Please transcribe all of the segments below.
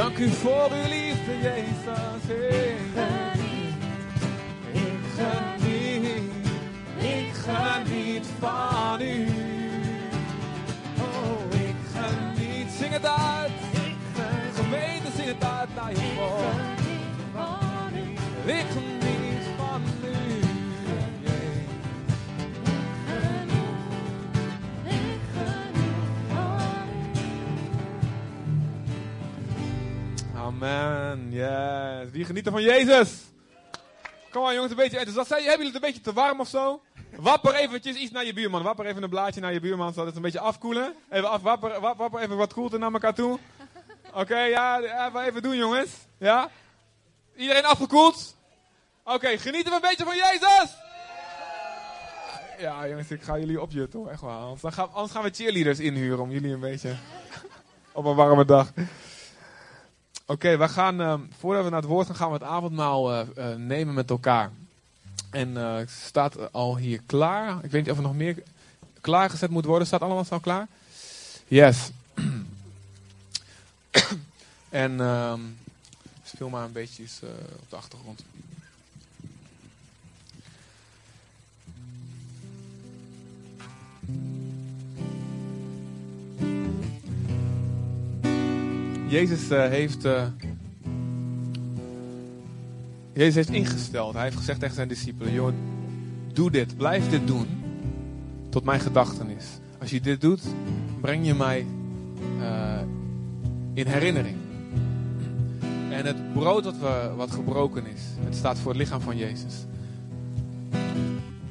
Dank u voor uw liefde, Jezus. Ik geniet, ik geniet van u. Oh, ik geniet. Zing het uit. Gemeente, zing het uit naar je volk. Ik Amen. Yes. Wie geniet er van Jezus? Kom maar jongens, een beetje enthousiast. Zijn- Hebben jullie het een beetje te warm of zo? Wapper eventjes iets naar je buurman. Wapper even een blaadje naar je buurman, zodat het een beetje afkoelen. Even af, wapper, wap- wapper even wat koelte naar elkaar toe. Oké, ja, wat even doen jongens. Ja? Iedereen afgekoeld? Oké, genieten we een beetje van Jezus? Ja jongens, ik ga jullie opjutten hoor, echt wel. Anders, gaan, anders gaan we cheerleaders inhuren om jullie een beetje op een warme dag. Oké, we gaan, ehm, voordat we naar het woord gaan, gaan we het avondmaal eh, eh, nemen met elkaar. En eh, staat al hier klaar. Ik weet niet of er nog meer klaargezet moet worden. Staat allemaal al klaar? Yes. en ehm, speel maar een beetje eh, op de achtergrond. Jezus eh, heeft. eh, Jezus heeft ingesteld. Hij heeft gezegd tegen zijn discipelen: Joh, doe dit, blijf dit doen. Tot mijn gedachtenis. Als je dit doet, breng je mij eh, in herinnering. En het brood wat, we, wat gebroken is, het staat voor het lichaam van Jezus.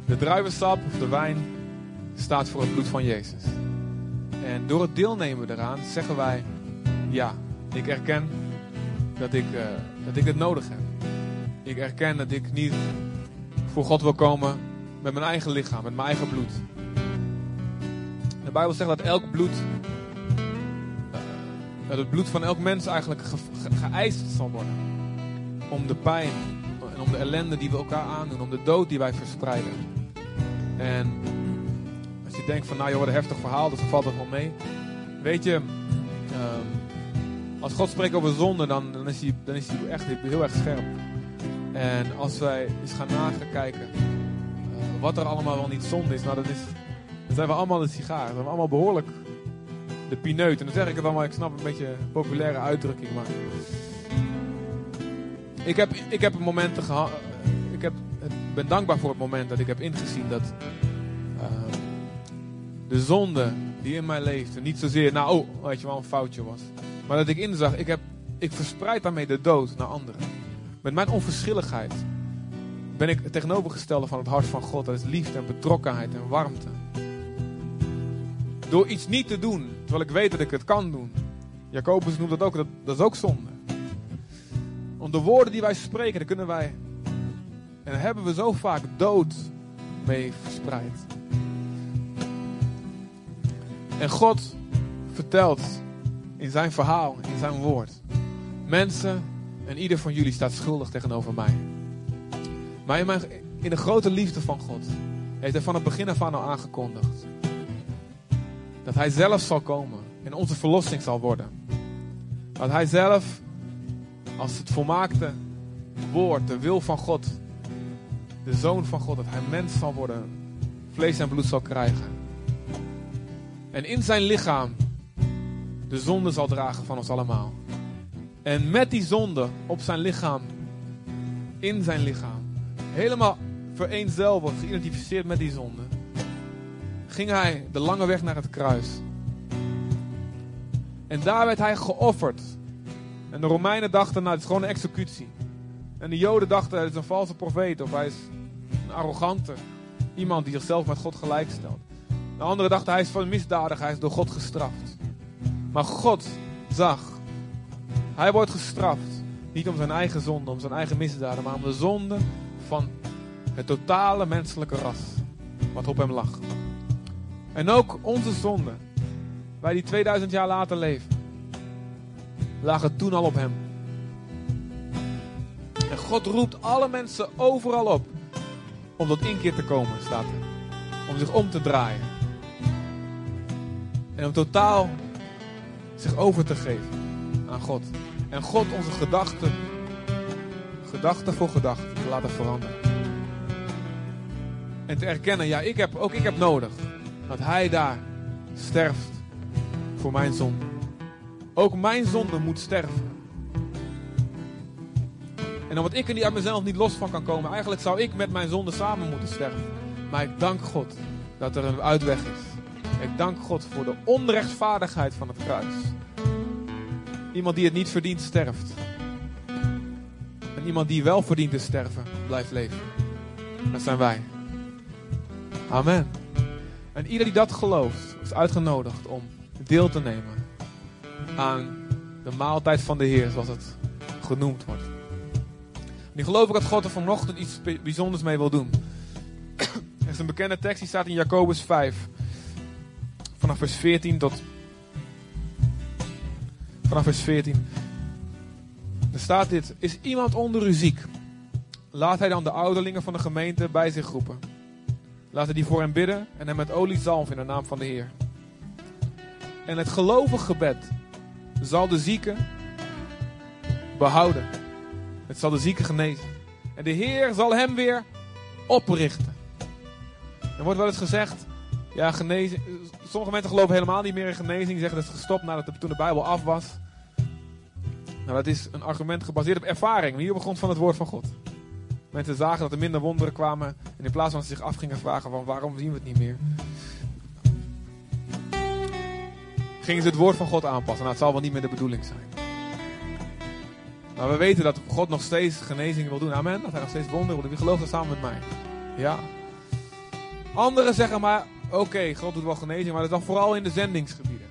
De druivensap of de wijn staat voor het bloed van Jezus. En door het deelnemen eraan zeggen wij: Ja, ik erken dat ik, eh, dat ik het nodig heb. Ik erken dat ik niet voor God wil komen met mijn eigen lichaam, met mijn eigen bloed. De Bijbel zegt dat elk bloed, eh, dat het bloed van elk mens eigenlijk ge- ge- geëist zal worden. Om de pijn en om de ellende die we elkaar aandoen, om de dood die wij verspreiden. En als je denkt van nou joh, wat een heftig verhaal, dus valt het wel mee. Weet je, ehm, als God spreekt over zonde, dan, dan, is hij, dan is hij echt heel erg scherp. En als wij eens gaan nakijken eh, wat er allemaal wel niet zonde is, nou dat is, dan zijn we allemaal een sigaar. Dan zijn we allemaal behoorlijk de pineut. En dan zeg ik het allemaal, ik snap een beetje een populaire uitdrukking, maar ik heb, ik heb momenten gehad, ik heb, ben dankbaar voor het moment dat ik heb ingezien dat eh, de zonde die in mij leefde niet zozeer, nou oh, weet je wel, een foutje was. Maar dat ik inzag, ik, heb, ik verspreid daarmee de dood naar anderen. Met mijn onverschilligheid ben ik het tegenovergestelde van het hart van God. Dat is liefde en betrokkenheid en warmte. Door iets niet te doen, terwijl ik weet dat ik het kan doen. Jacobus noemt dat ook, dat, dat is ook zonde. Om de woorden die wij spreken, daar kunnen wij... En daar hebben we zo vaak dood mee verspreid. En God vertelt in zijn verhaal, in zijn woord. Mensen en ieder van jullie staat schuldig tegenover mij. Maar in, in de grote liefde van God heeft hij van het begin af aan al aangekondigd. Dat hij zelf zal komen en onze verlossing zal worden. Dat hij zelf als het volmaakte woord, de wil van God, de zoon van God, dat hij mens zal worden, vlees en bloed zal krijgen. En in zijn lichaam de zonde zal dragen van ons allemaal. En met die zonde op zijn lichaam, in zijn lichaam, helemaal vereenzelvigd, geïdentificeerd met die zonde, ging hij de lange weg naar het kruis. En daar werd hij geofferd. En de Romeinen dachten, nou, het is gewoon een executie. En de Joden dachten, het is een valse profeet of hij is een arrogante. Iemand die zichzelf met God gelijkstelt. De anderen dachten, hij is van misdadig, hij is door God gestraft. Maar God zag, hij wordt gestraft. Niet om zijn eigen zonde, om zijn eigen misdaden, maar om de zonde van het totale menselijke ras. Wat op hem lag. En ook onze zonde, wij die 2000 jaar later leven, lagen toen al op hem. En God roept alle mensen overal op om tot inkeer te komen, staat er. Om zich om te draaien. En om totaal zich over te geven aan God. En God onze gedachten, gedachte voor gedachte, te laten veranderen. En te erkennen, ja, ik heb, ook ik heb nodig dat Hij daar sterft voor mijn zonde. Ook mijn zonde moet sterven. En omdat ik er niet uit mezelf niet los van kan komen, eigenlijk zou ik met mijn zonde samen moeten sterven. Maar ik dank God dat er een uitweg is. Ik dank God voor de onrechtvaardigheid van het kruis. Iemand die het niet verdient, sterft. En iemand die wel verdient te sterven, blijft leven. Dat zijn wij. Amen. En ieder die dat gelooft, is uitgenodigd om deel te nemen aan de maaltijd van de Heer, zoals het genoemd wordt. Ik geloof ook dat God er vanochtend iets bijzonders mee wil doen. Er is een bekende tekst die staat in Jacobus 5. Vanaf vers 14 tot. Vanaf vers 14. Er staat dit: Is iemand onder u ziek? Laat hij dan de ouderlingen van de gemeente bij zich roepen. Laten die voor hem bidden en hem met olie zalven in de naam van de Heer. En het gelovig gebed zal de zieke behouden. Het zal de zieke genezen. En de Heer zal hem weer oprichten. Er wordt wel eens gezegd, ja, genezing. Sommige mensen geloven helemaal niet meer in genezing. Zeggen dat het gestopt nadat de, toen de Bijbel af was. Nou, dat is een argument gebaseerd op ervaring, niet op grond van het woord van God. Mensen zagen dat er minder wonderen kwamen. En in plaats van ze zich af gingen vragen van waarom zien we het niet meer. Gingen ze het woord van God aanpassen. Nou, het zal wel niet meer de bedoeling zijn. Maar we weten dat God nog steeds genezingen wil doen. Amen. Dat hij nog steeds wonderen wil doen. Wie gelooft dat samen met mij? Ja. Anderen zeggen maar, oké, God doet wel genezing, maar dat is dan vooral in de zendingsgebieden.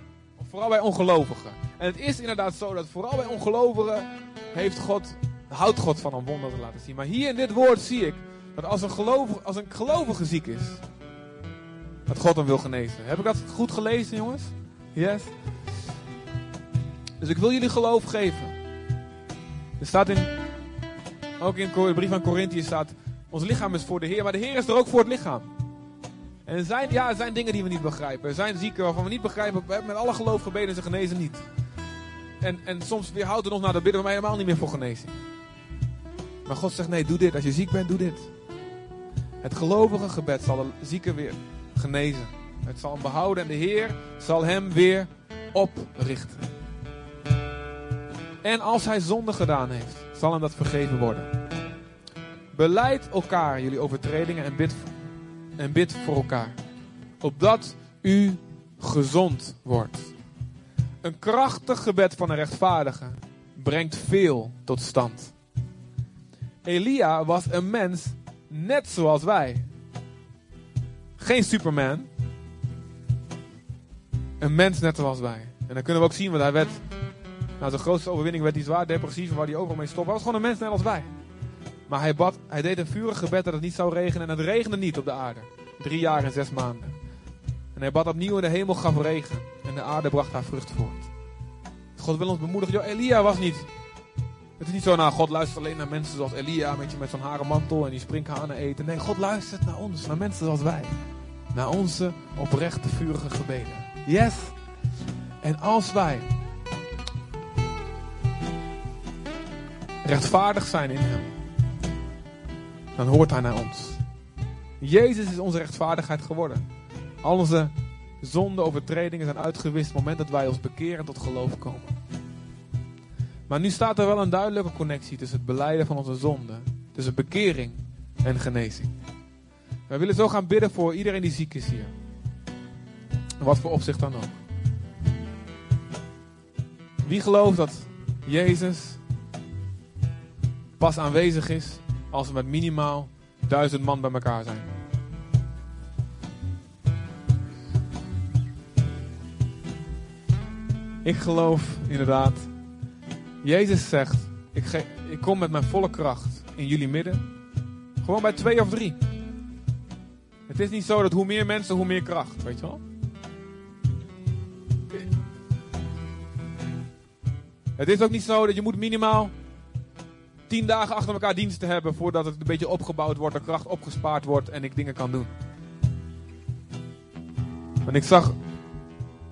Vooral bij ongelovigen. En het is inderdaad zo dat vooral bij ongelovigen heeft God, houdt God van een wonder te laten zien. Maar hier in dit woord zie ik dat als een gelovige, als een gelovige ziek is, dat God hem wil genezen. Heb ik dat goed gelezen, jongens? Yes? Dus ik wil jullie geloof geven. Er staat in, ook in de brief aan Corinthië staat, ons lichaam is voor de Heer, maar de Heer is er ook voor het lichaam. En er zijn, ja, er zijn dingen die we niet begrijpen. Er zijn zieken waarvan we niet begrijpen. We hebben met alle geloof gebeden en ze genezen niet. En, en soms weerhoudt er nog naar de bidden, maar helemaal niet meer voor genezing. Maar God zegt: nee, doe dit. Als je ziek bent, doe dit. Het gelovige gebed zal de zieke weer genezen. Het zal hem behouden en de Heer zal hem weer oprichten. En als hij zonde gedaan heeft, zal hem dat vergeven worden. Beleid elkaar jullie overtredingen en bid en bid voor elkaar. Opdat u gezond wordt. Een krachtig gebed van een rechtvaardige brengt veel tot stand. Elia was een mens net zoals wij. Geen Superman. Een mens net zoals wij. En dan kunnen we ook zien, want hij werd, nou zijn grootste overwinning werd hij zwaar depressief, waar hij overal mee stopte. Hij was gewoon een mens net als wij. Maar hij, bad, hij deed een vurig gebed dat het niet zou regenen. En het regende niet op de aarde. Drie jaar en zes maanden. En hij bad opnieuw en de hemel gaf regen. En de aarde bracht haar vrucht voort. God wil ons bemoedigen. Joh, Elia was niet... Het is niet zo, nou, God luistert alleen naar mensen zoals Elia, met, je, met zo'n haren mantel en die sprinkhanen eten. Nee, God luistert naar ons, naar mensen zoals wij. Naar onze oprechte, vurige gebeden. Yes! En als wij rechtvaardig zijn in Hem, dan hoort hij naar ons. Jezus is onze rechtvaardigheid geworden. Al onze zonde, overtredingen zijn uitgewist op het moment dat wij ons bekeren tot geloof komen. Maar nu staat er wel een duidelijke connectie tussen het beleiden van onze zonde, tussen bekering en genezing. Wij willen zo gaan bidden voor iedereen die ziek is hier. Wat voor opzicht dan ook. Wie gelooft dat Jezus pas aanwezig is als we met minimaal duizend man bij elkaar zijn. Ik geloof inderdaad. Jezus zegt: ik, ik kom met mijn volle kracht in jullie midden. Gewoon bij twee of drie. Het is niet zo dat hoe meer mensen, hoe meer kracht. Weet je wel? Het is ook niet zo dat je moet minimaal tien dagen achter elkaar dienst te hebben voordat het een beetje opgebouwd wordt, de kracht opgespaard wordt en ik dingen kan doen. Want ik zag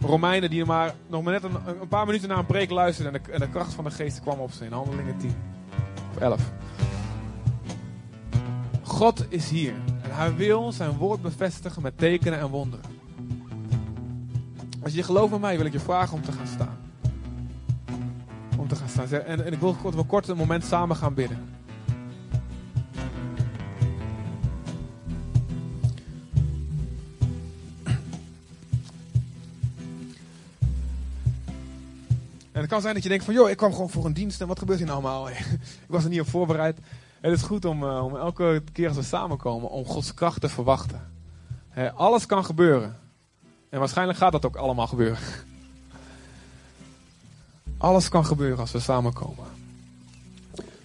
Romeinen die maar nog maar net een, een paar minuten naar een preek luisterden en de, en de kracht van de geest kwam op ze in Handelingen 10 of 11. God is hier en hij wil zijn woord bevestigen met tekenen en wonderen. Als je gelooft met mij wil ik je vragen om te gaan staan. En, en ik wil kort, wel kort een moment samen gaan bidden. En het kan zijn dat je denkt van, joh, ik kwam gewoon voor een dienst en wat gebeurt hier nou allemaal? ik was er niet op voorbereid. Het is goed om, uh, om elke keer als we samenkomen, om Gods kracht te verwachten. Alles kan gebeuren. En waarschijnlijk gaat dat ook allemaal gebeuren. Alles kan gebeuren als we samenkomen.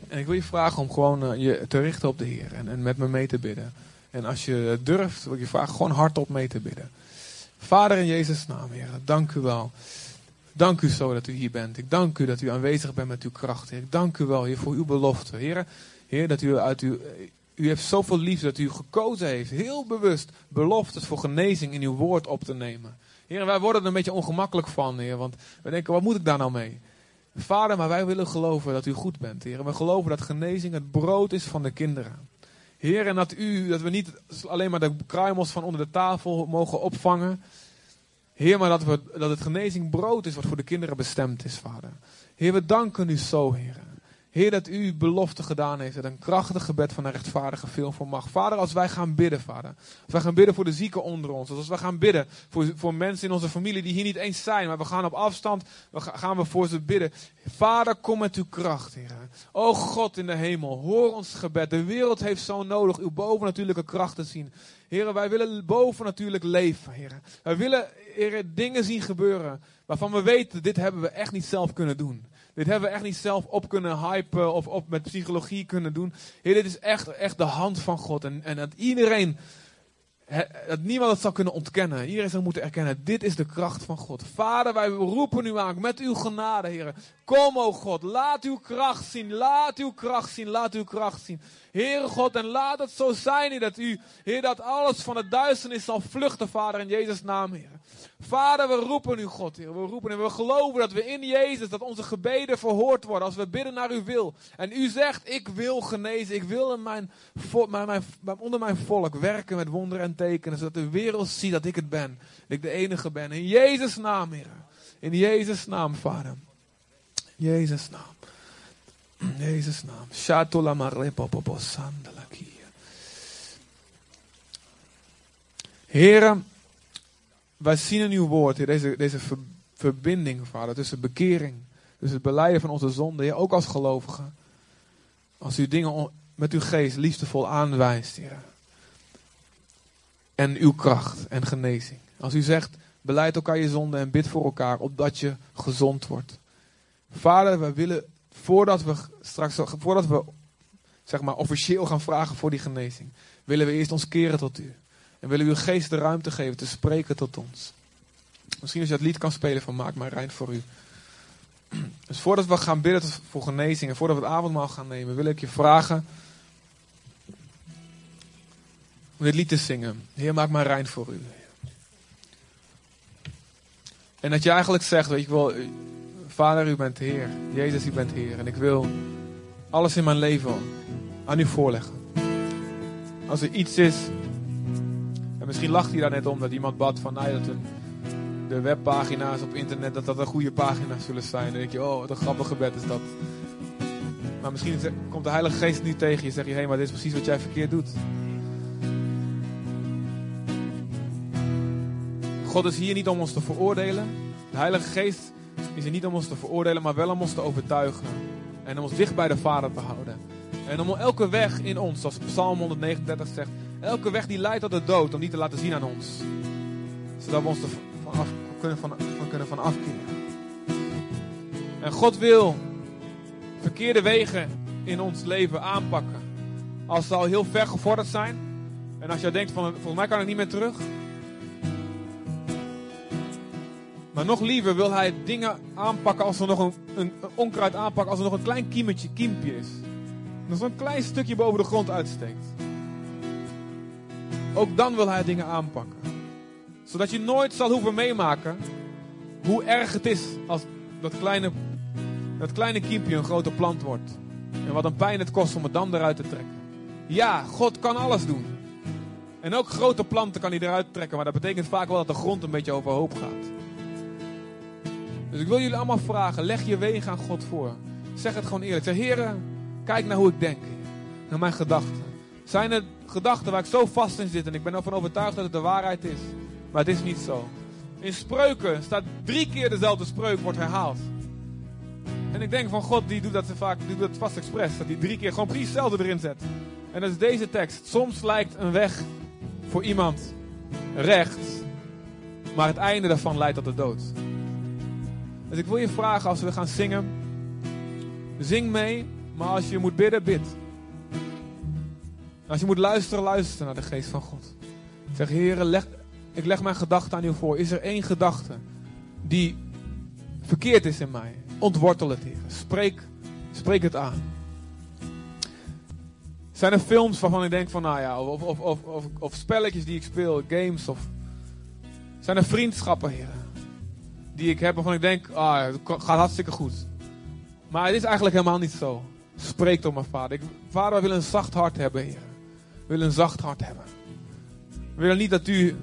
En ik wil je vragen om gewoon uh, je te richten op de Heer en, en met me mee te bidden. En als je durft, wil ik je vragen gewoon hardop mee te bidden. Vader in Jezus' naam, Heer, dank u wel. Dank u zo dat u hier bent. Ik dank u dat u aanwezig bent met uw kracht. Heer. Ik dank u wel, Heer, voor uw belofte. Heer, Heer dat u uit uw. U heeft zoveel liefde dat u gekozen heeft, heel bewust, beloftes voor genezing in uw woord op te nemen. Heer, wij worden er een beetje ongemakkelijk van, Heer, want we denken, wat moet ik daar nou mee? Vader, maar wij willen geloven dat u goed bent, Heer. We geloven dat genezing het brood is van de kinderen. Heer, en dat, u, dat we niet alleen maar de kruimels van onder de tafel mogen opvangen, Heer, maar dat, we, dat het genezing brood is wat voor de kinderen bestemd is, Vader. Heer, we danken u zo, Heer. Heer, dat u belofte gedaan heeft. Dat een krachtig gebed van een rechtvaardige veel voor mag. Vader, als wij gaan bidden, Vader. Als wij gaan bidden voor de zieken onder ons. Als wij gaan bidden voor, voor mensen in onze familie die hier niet eens zijn. Maar we gaan op afstand, we gaan we voor ze bidden. Vader, kom met uw kracht, Heer. O God in de hemel, hoor ons gebed. De wereld heeft zo nodig uw bovennatuurlijke kracht te zien. Heren, wij willen boven natuurlijk leven, heren. Wij willen, heren, dingen zien gebeuren waarvan we weten, dit hebben we echt niet zelf kunnen doen. Dit hebben we echt niet zelf op kunnen hypen of op met psychologie kunnen doen. Heer, dit is echt, echt de hand van God. En, en dat iedereen dat niemand het zal kunnen ontkennen. Iedereen zal moeten erkennen, dit is de kracht van God. Vader, wij roepen u aan met uw genade, Heer. Kom, o God, laat uw kracht zien, laat uw kracht zien, laat uw kracht zien. Heere God, en laat het zo zijn, Heer, dat u, Heer, dat alles van de duisternis zal vluchten, Vader, in Jezus' naam, Heer. Vader, we roepen u, God, Heer. We roepen en we geloven dat we in Jezus, dat onze gebeden verhoord worden als we bidden naar uw wil. En u zegt, ik wil genezen, ik wil in mijn, mijn, mijn, onder mijn volk werken met wonderen en zodat de wereld ziet dat ik het ben. Dat ik de enige ben. In Jezus' naam, Heer. In Jezus' naam, Vader. Jezus' naam. Jezus' naam. Shatola marepopopo. Heren, wij zien in uw woord, deze, deze verbinding, Vader, tussen bekering, tussen het beleiden van onze zonde, Heer, ook als gelovigen. Als u dingen met uw geest liefdevol aanwijst, Heer. En uw kracht en genezing. Als u zegt, beleid elkaar je zonde en bid voor elkaar, opdat je gezond wordt. Vader, wij willen, voordat we straks, voordat we zeg maar, officieel gaan vragen voor die genezing, willen we eerst ons keren tot u. En willen we uw geest de ruimte geven te spreken tot ons. Misschien als je het lied kan spelen van Maak mij rein voor u. Dus voordat we gaan bidden voor genezing en voordat we het avondmaal gaan nemen, wil ik je vragen om dit lied te zingen. Heer, maak mij rein voor u. En dat je eigenlijk zegt, weet je wel, Vader, u bent Heer. Jezus, u bent Heer. En ik wil alles in mijn leven aan u voorleggen. Als er iets is, en misschien lacht hij daar net om dat iemand bad van, nou, dat de webpagina's op internet, dat dat een goede pagina's zullen zijn. Dan denk je, oh, wat een grappig gebed is dat. Maar misschien komt de Heilige Geest nu tegen je, zeg je, hé, hey, maar dit is precies wat jij verkeerd doet. God is hier niet om ons te veroordelen. De Heilige Geest is er niet om ons te veroordelen, maar wel om ons te overtuigen. En om ons dicht bij de Vader te houden. En om elke weg in ons, zoals Psalm 139 zegt, elke weg die leidt tot de dood, om die te laten zien aan ons. Zodat we ons er van, kunnen, van, kunnen van afkeren. En God wil verkeerde wegen in ons leven aanpakken. Als ze al heel ver gevorderd zijn. En als jij denkt van, volgens mij kan ik niet meer terug. Maar nog liever wil hij dingen aanpakken als er nog een, een, onkruid aanpakken als er nog een klein kiemetje, kiempje is. Nog zo'n klein stukje boven de grond uitsteekt. Ook dan wil hij dingen aanpakken. Zodat je nooit zal hoeven meemaken hoe erg het is als dat kleine, dat kleine kiempje een grote plant wordt. En wat een pijn het kost om het dan eruit te trekken. Ja, God kan alles doen. En ook grote planten kan hij eruit trekken, maar dat betekent vaak wel dat de grond een beetje overhoop gaat. Dus ik wil jullie allemaal vragen, leg je wegen aan God voor. Zeg het gewoon eerlijk. Zeg, heren, kijk naar hoe ik denk. Naar mijn gedachten. Zijn er gedachten waar ik zo vast in zit en ik ben ervan overtuigd dat het de waarheid is. Maar het is niet zo. In spreuken staat drie keer dezelfde spreuk wordt herhaald. En ik denk van God, die doet dat vaak, die doet dat vast expres. Dat hij drie keer gewoon precies hetzelfde erin zet. En dat is deze tekst. Soms lijkt een weg voor iemand recht, maar het einde daarvan leidt tot de dood. Dus ik wil je vragen als we gaan zingen, zing mee, maar als je moet bidden, bid. Als je moet luisteren, luister naar de geest van God. Zeg, Heer, leg, ik leg mijn gedachten aan u voor. Is er één gedachte die verkeerd is in mij? Ontwortel het, Heer. Spreek, spreek het aan. Zijn er films waarvan ik denk van, nou ja, of, of, of, of, spelletjes die ik speel, games of... Zijn er vriendschappen, Heer, die ik heb waarvan ik denk, ah, het gaat hartstikke goed. Maar het is eigenlijk helemaal niet zo. Spreek door mijn vader. Ik, vader, we willen een zacht hart hebben, Heer. We willen een zacht hart hebben. We willen niet dat u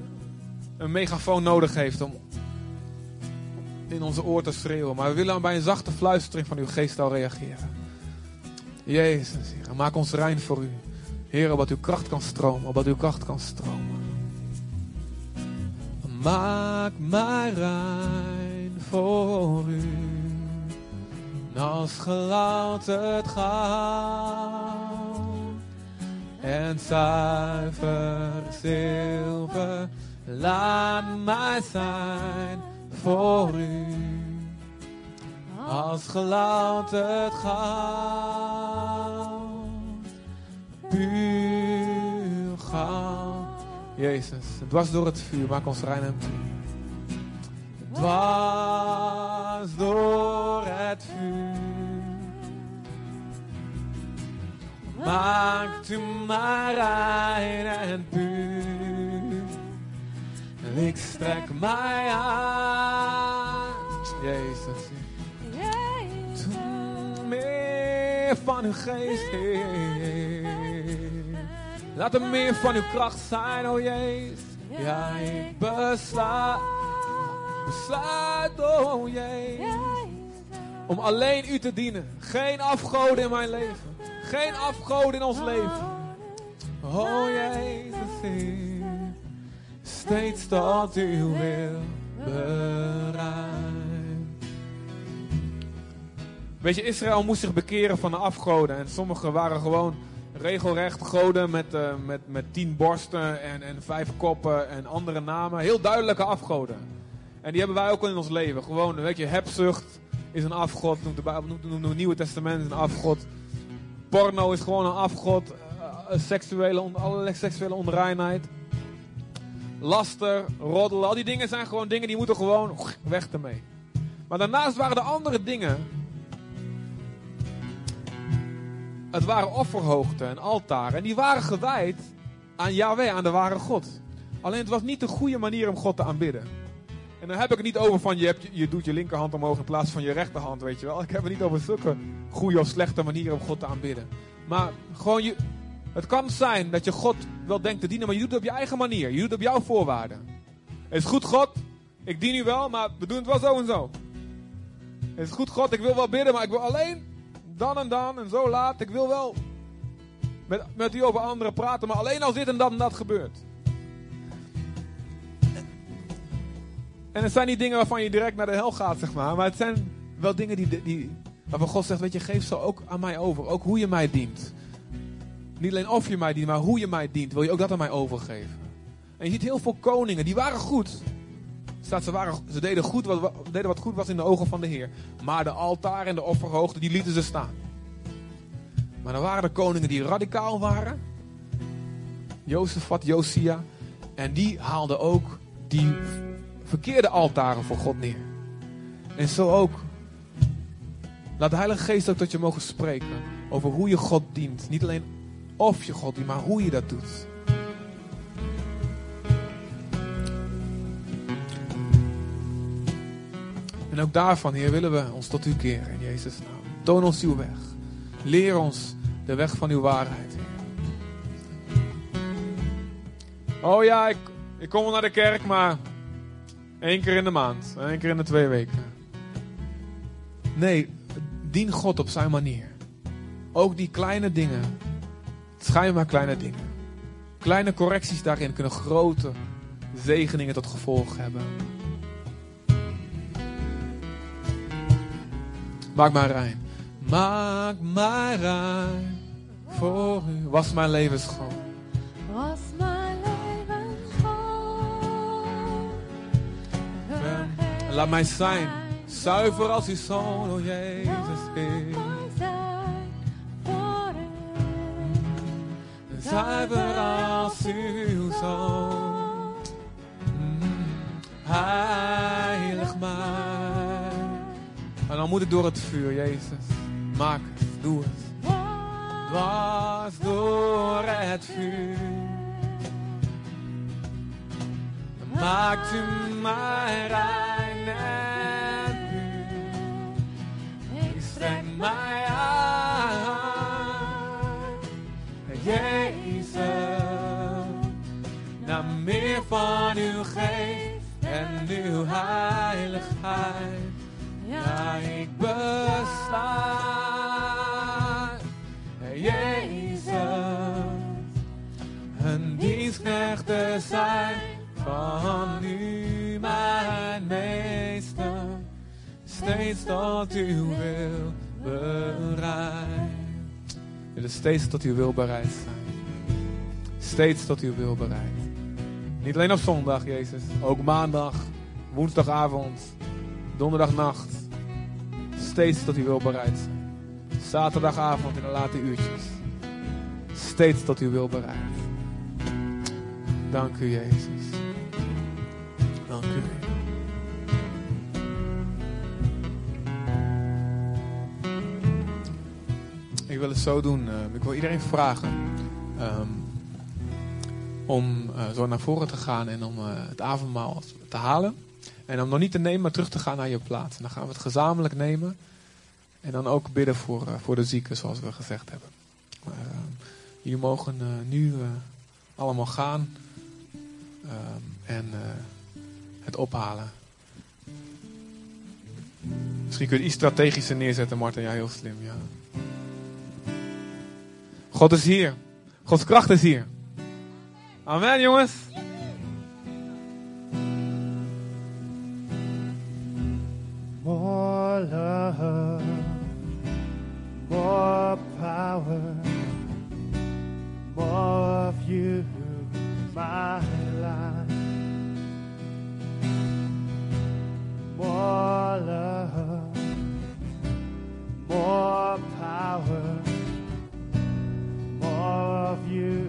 een megafoon nodig heeft om in onze oor te schreeuwen. Maar we willen bij een zachte fluistering van uw geest al reageren. Jezus, Heer, maak ons rein voor u. Heer, wat uw kracht kan stromen, wat uw kracht kan stromen. Maak mij rein voor u. Als gelouterd goud en zuiver zilver, laat mij zijn voor u. Als gelouterd goud, puur goud. Jezus, dwars door het vuur, maak ons rein en puur. Dwars door het vuur. Maakt u maar rein en puur. Ik strek mij aan. Jezus. Doe meer van uw geest. Laat er meer van uw kracht zijn, oh Jezus. Ja, ik besluit, besluit, oh Jezus. Om alleen u te dienen. Geen afgoden in mijn leven. Geen afgoden in ons leven. Oh Jezus. Steeds tot uw wil bereid. Weet je, Israël moest zich bekeren van de afgoden. En sommigen waren gewoon regelrecht goden met, uh, met, met tien borsten en, en vijf koppen en andere namen. Heel duidelijke afgoden. En die hebben wij ook al in ons leven. Gewoon, weet je, hebzucht is een afgod. Noemt de Bijbel, noemt, het Nieuwe Testament een afgod. Porno is gewoon een afgod. Uh, seksuele, allerlei seksuele onreinheid. Laster, roddelen. Al die dingen zijn gewoon dingen die moeten gewoon weg ermee. Maar daarnaast waren er andere dingen Het waren offerhoogten en altaren. En die waren gewijd aan Yahweh, aan de ware God. Alleen het was niet de goede manier om God te aanbidden. En dan heb ik het niet over van je, hebt, je doet je linkerhand omhoog in plaats van je rechterhand, weet je wel. Ik heb het niet over zulke goede of slechte manieren om God te aanbidden. Maar gewoon je, het kan zijn dat je God wel denkt te dienen, maar je doet het op je eigen manier. Je doet het op jouw voorwaarden. Het is goed God, ik dien u wel, maar we doen het wel zo en zo. Het is goed God, ik wil wel bidden, maar ik wil alleen dan en dan en zo laat. Ik wil wel met, met u over anderen praten, maar alleen als dit en dat en dat gebeurt. En het zijn niet dingen waarvan je direct naar de hel gaat, zeg maar. Maar het zijn wel dingen die, die, waarvan God zegt, weet je, geef ze ook aan mij over. Ook hoe je mij dient. Niet alleen of je mij dient, maar hoe je mij dient. Wil je ook dat aan mij overgeven. En je ziet heel veel koningen, die waren goed. Staat, ze, waren, ze deden, goed wat, deden wat goed was in de ogen van de Heer. Maar de altaar en de offerhoogte, die lieten ze staan. Maar er waren de koningen die radicaal waren. Jozefat, Josia. En die haalden ook die verkeerde altaren voor God neer. En zo ook. Laat de Heilige Geest ook tot je mogen spreken over hoe je God dient. Niet alleen of je God dient, maar hoe je dat doet. En ook daarvan, Heer, willen we ons tot u keren in Jezus' naam. Toon ons uw weg. Leer ons de weg van uw waarheid, Heer. Oh ja, ik, ik kom wel naar de kerk, maar één keer in de maand, één keer in de twee weken. Nee, dien God op zijn manier. Ook die kleine dingen, schijnbaar kleine dingen. Kleine correcties daarin kunnen grote zegeningen tot gevolg hebben. Maak mij rein. Maak mij rein voor u. Was mijn leven schoon. Was mijn leven schoon. En laat mij zijn. Zuiver als uw zoon, oh Jezus is. Zuiver als uw zoon. Mm, Heilig mij. En dan moet het door het vuur, Jezus. Maak het, doe het. Dwars door het vuur. Maakt u mij rein en. Ik strek mij aan. Jezus, naar meer van uw geest en uw heiligheid. Ja, ik besluit, Jezus, een dienstknecht te zijn van u, mijn meester. Steeds tot uw wil bereid. willen steeds tot uw wil bereid zijn. Steeds tot uw wil bereid. Niet alleen op zondag, Jezus. Ook maandag, woensdagavond, donderdagnacht. Steeds tot uw wil bereid zijn. Zaterdagavond in de late uurtjes. Steeds tot uw wil bereid. Dank u, Jezus. Dank u. Ik wil het zo doen. eh, ik wil iedereen vragen ehm, om eh, zo naar voren te gaan en om eh, het avondmaal te halen. En om nog niet te nemen, maar terug te gaan naar je plaats. En dan gaan we het gezamenlijk nemen. En dan ook bidden voor, eh, voor de zieken, zoals we gezegd hebben. Maar, ehm, jullie mogen eh, nu eh, allemaal gaan ehm, en het ophalen. Misschien kun je iets strategischer neerzetten, Martin. Ja, heel slim, ja. God is hier. Gods kracht is hier. Amen, jongens. Power, more of you, my life. More love, more power, more of you,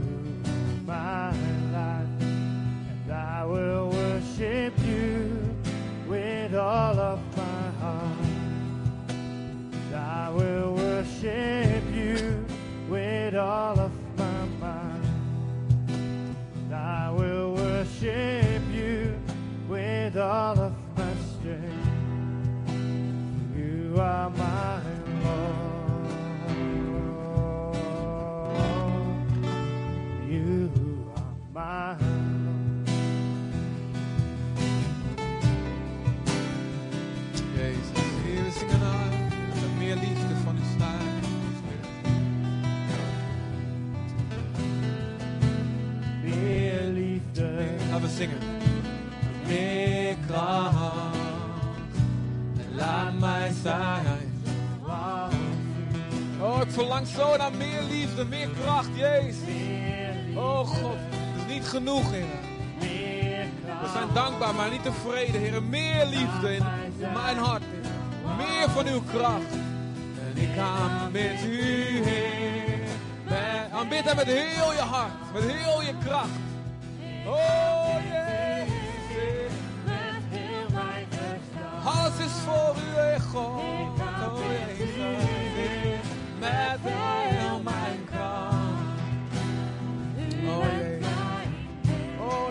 verlang zo naar meer liefde, meer kracht, Jezus. Oh God, het is niet genoeg, Heer. We zijn dankbaar, maar niet tevreden, Heer. Meer liefde in, mijn hart. Meer van uw kracht. En ik aanbid u, Heer. Met, aanbid hem met heel je hart, met heel je kracht. Oh, Jezus. Alles is voor u, Heer God. Oh, Jezus. Met heel mijn kracht. Oh,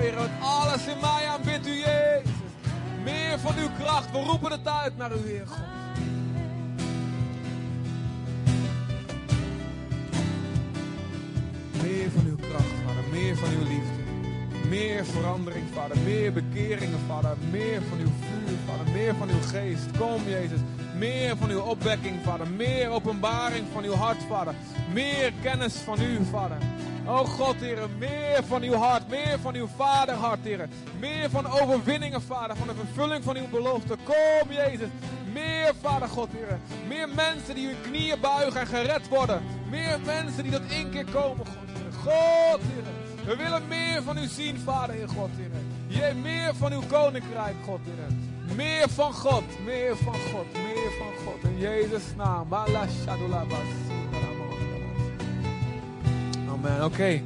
Jezus. Oh, alles in mij aanbidt u, Jezus. Meer van uw kracht we roepen het uit naar u, Heer God. Meer van uw kracht, Vader. Meer van uw liefde. Meer verandering, Vader. Meer bekeringen, Vader. Meer van uw vuur, Vader. Meer van uw geest. Kom, Jezus. Meer van uw opwekking, Vader. Meer openbaring van uw hart, Vader. Meer kennis van u, Vader. O God, Heer, meer van uw hart, meer van uw vaderhart, Heer. Meer van overwinningen, Vader, van de vervulling van uw belofte. Kom, Jezus. Meer, Vader God, Heer. Meer mensen die hun knieën buigen en gered worden. Meer mensen die tot één keer komen, God. God, Heer. We willen meer van u zien, Vader, Heer God, Heer. Jij meer van uw koninkrijk, God, Heer. Meer van God, meer van God, meer van God. In Jezus' naam. Amen. Oké.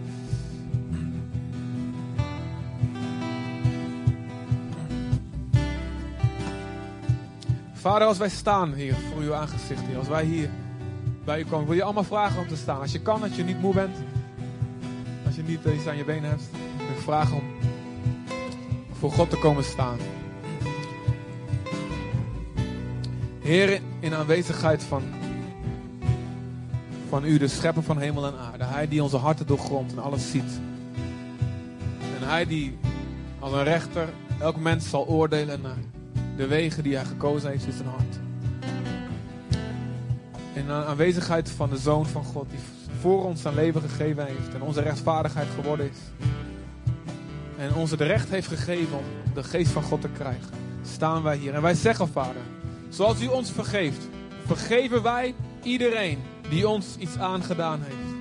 Vader, als wij staan hier voor uw aangezicht, als wij hier bij u komen, wil je allemaal vragen om te staan. Als je kan, als je niet moe bent, als je niet iets aan je benen hebt, ik vragen om voor God te komen staan. Heer, in aanwezigheid van, van u, de schepper van hemel en aarde. Hij die onze harten doorgrondt en alles ziet. En hij die als een rechter elk mens zal oordelen naar de wegen die hij gekozen heeft in zijn hart. In aanwezigheid van de Zoon van God, die voor ons zijn leven gegeven heeft en onze rechtvaardigheid geworden is. En ons het recht heeft gegeven om de geest van God te krijgen. Staan wij hier. En wij zeggen, Vader, zoals u ons vergeeft, vergeven wij iedereen die ons iets aangedaan heeft.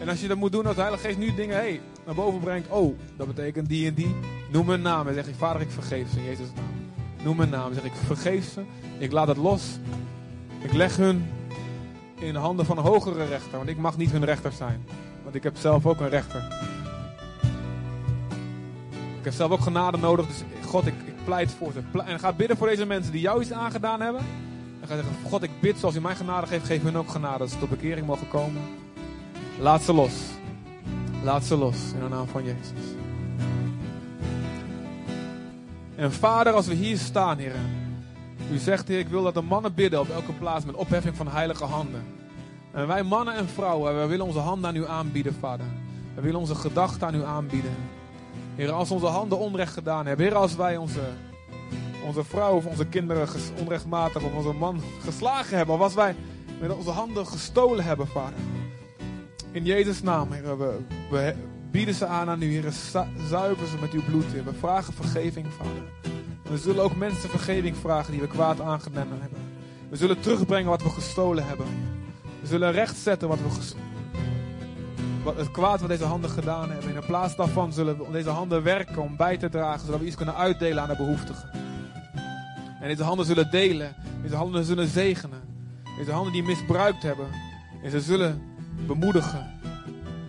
En als je dat moet doen als de Heilige Geest nu dingen hey, naar boven brengt. Oh, dat betekent die en die. Noem een naam en zeg ik, Vader, ik vergeef ze in Jezus' naam. Noem een naam. Zeg ik, vergeef ze. Ik laat het los. Ik leg hun in de handen van een hogere rechter. Want ik mag niet hun rechter zijn. Want ik heb zelf ook een rechter. Ik heb zelf ook genade nodig. Dus God, ik pleit voor. En ga bidden voor deze mensen die jou iets aangedaan hebben. En ga zeggen, God, ik bid zoals u mij genade geeft, geef hun ook genade. Dat ze tot bekering mogen komen. Laat ze los. Laat ze los in de naam van Jezus. En vader, als we hier staan, Heer. U zegt, Heer, ik wil dat de mannen bidden op elke plaats met opheffing van heilige handen. En wij mannen en vrouwen, wij willen onze handen aan u aanbieden, vader. We willen onze gedachten aan u aanbieden. Heer, als onze handen onrecht gedaan hebben. Heer, als wij onze, onze vrouw of onze kinderen onrechtmatig of onze man geslagen hebben. Of als wij met onze handen gestolen hebben, vader. In Jezus' naam, Heer, we, bieden ze aan aan u, Heer. Zuiveren ze met uw bloed, Heer. We vragen vergeving, vader. We zullen ook mensen vergeving vragen die we kwaad aangedaan hebben. We zullen terugbrengen wat we gestolen hebben. We zullen rechtzetten wat we gestolen het kwaad wat deze handen gedaan hebben. En in plaats daarvan zullen we deze handen werken om bij te dragen, zodat we iets kunnen uitdelen aan de behoeftigen. En deze handen zullen delen, deze handen zullen zegenen. Deze handen die misbruikt hebben, en ze zullen bemoedigen.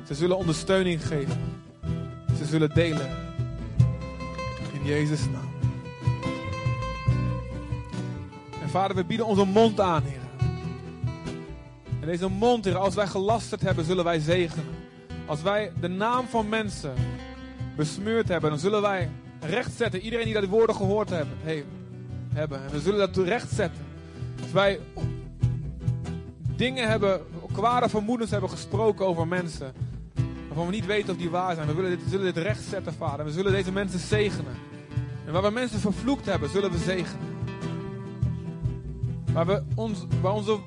Ze zullen ondersteuning geven. Ze zullen delen. In Jezus' naam. En vader, we bieden onze mond aan, Heer. En deze mond, als wij gelasterd hebben, zullen wij zegenen. Als wij de naam van mensen besmeurd hebben, dan zullen wij rechtzetten. Iedereen die dat woorden gehoord hebben, hebben. En we zullen dat rechtzetten. Als wij dingen hebben, kwade vermoedens hebben gesproken over mensen. Waarvan we niet weten of die waar zijn. We willen dit, zullen dit rechtzetten, vader. We zullen deze mensen zegenen. En waar we mensen vervloekt hebben, zullen we zegenen. Waar, we ons, waar onze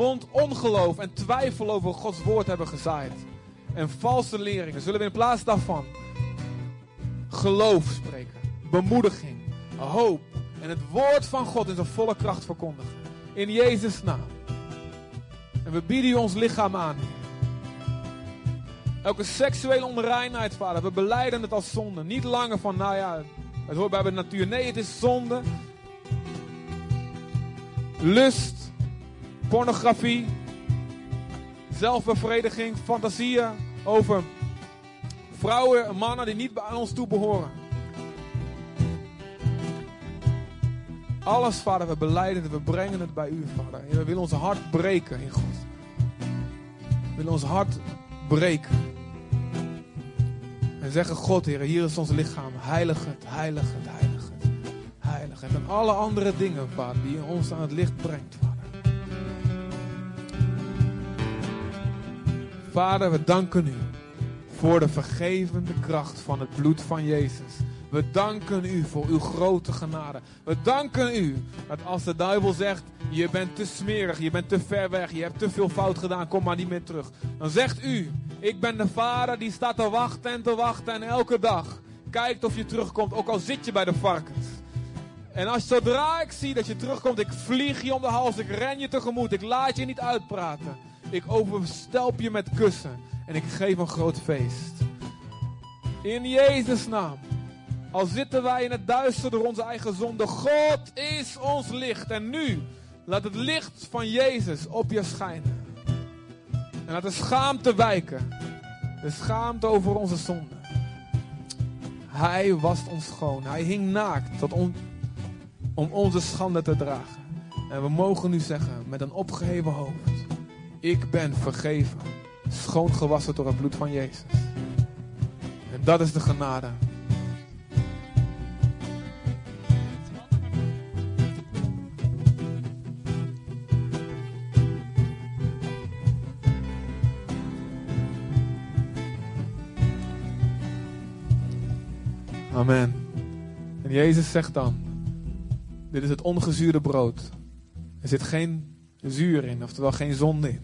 mond ongeloof en twijfel over Gods woord hebben gezaaid. En valse leringen. Zullen we in plaats daarvan geloof spreken. Bemoediging. Hoop. En het woord van God in zijn volle kracht verkondigen. In Jezus' naam. En we bieden u ons lichaam aan. Elke seksuele onreinheid, vader. We beleiden het als zonde. Niet langer van, nou ja, het hoort bij de natuur. Nee, het is zonde. Lust. Pornografie. Zelfbevrediging. Fantasieën over vrouwen en mannen die niet aan ons toe behoren. Alles, vader, we beleiden het, we brengen het bij u, vader. we willen ons hart breken in God. We willen ons hart breken. En zeggen, God, Heer, hier is ons lichaam. Heilig het, heilig het, heilig het. Heilig geeft en alle andere dingen, Vader, die ons aan het licht brengt, Vader. We danken u voor de vergevende kracht van het bloed van Jezus. We danken u voor uw grote genade. We danken u dat als de duivel zegt: Je bent te smerig, je bent te ver weg, je hebt te veel fout gedaan, kom maar niet meer terug. Dan zegt u: Ik ben de vader die staat te wachten en te wachten en elke dag kijkt of je terugkomt, ook al zit je bij de varkens. En als zodra ik zie dat je terugkomt, ik vlieg je om de hals, ik ren je tegemoet, ik laat je niet uitpraten. Ik overstelp je met kussen en ik geef een groot feest. In Jezus' naam. Al zitten wij in het duister door onze eigen zonde, God is ons licht. En nu, laat het licht van Jezus op je schijnen. En laat de schaamte wijken. De schaamte over onze zonde. Hij wast ons schoon. Hij hing naakt tot om onze schande te dragen. En we mogen nu zeggen met een opgeheven hoofd. Ik ben vergeven. Schoongewassen door het bloed van Jezus. En dat is de genade. Amen. En Jezus zegt dan: Dit is het ongezuurde brood. Er zit geen zuur in, oftewel geen zonde in.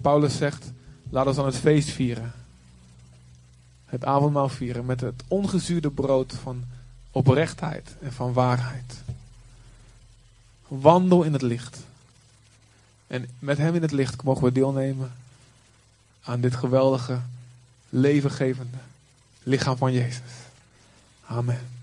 Paulus zegt: Laat ons dan het feest vieren. Het avondmaal vieren met het ongezuurde brood van oprechtheid en van waarheid. Wandel in het licht. En met hem in het licht mogen we deelnemen aan dit geweldige, levengevende lichaam van Jezus. Amen.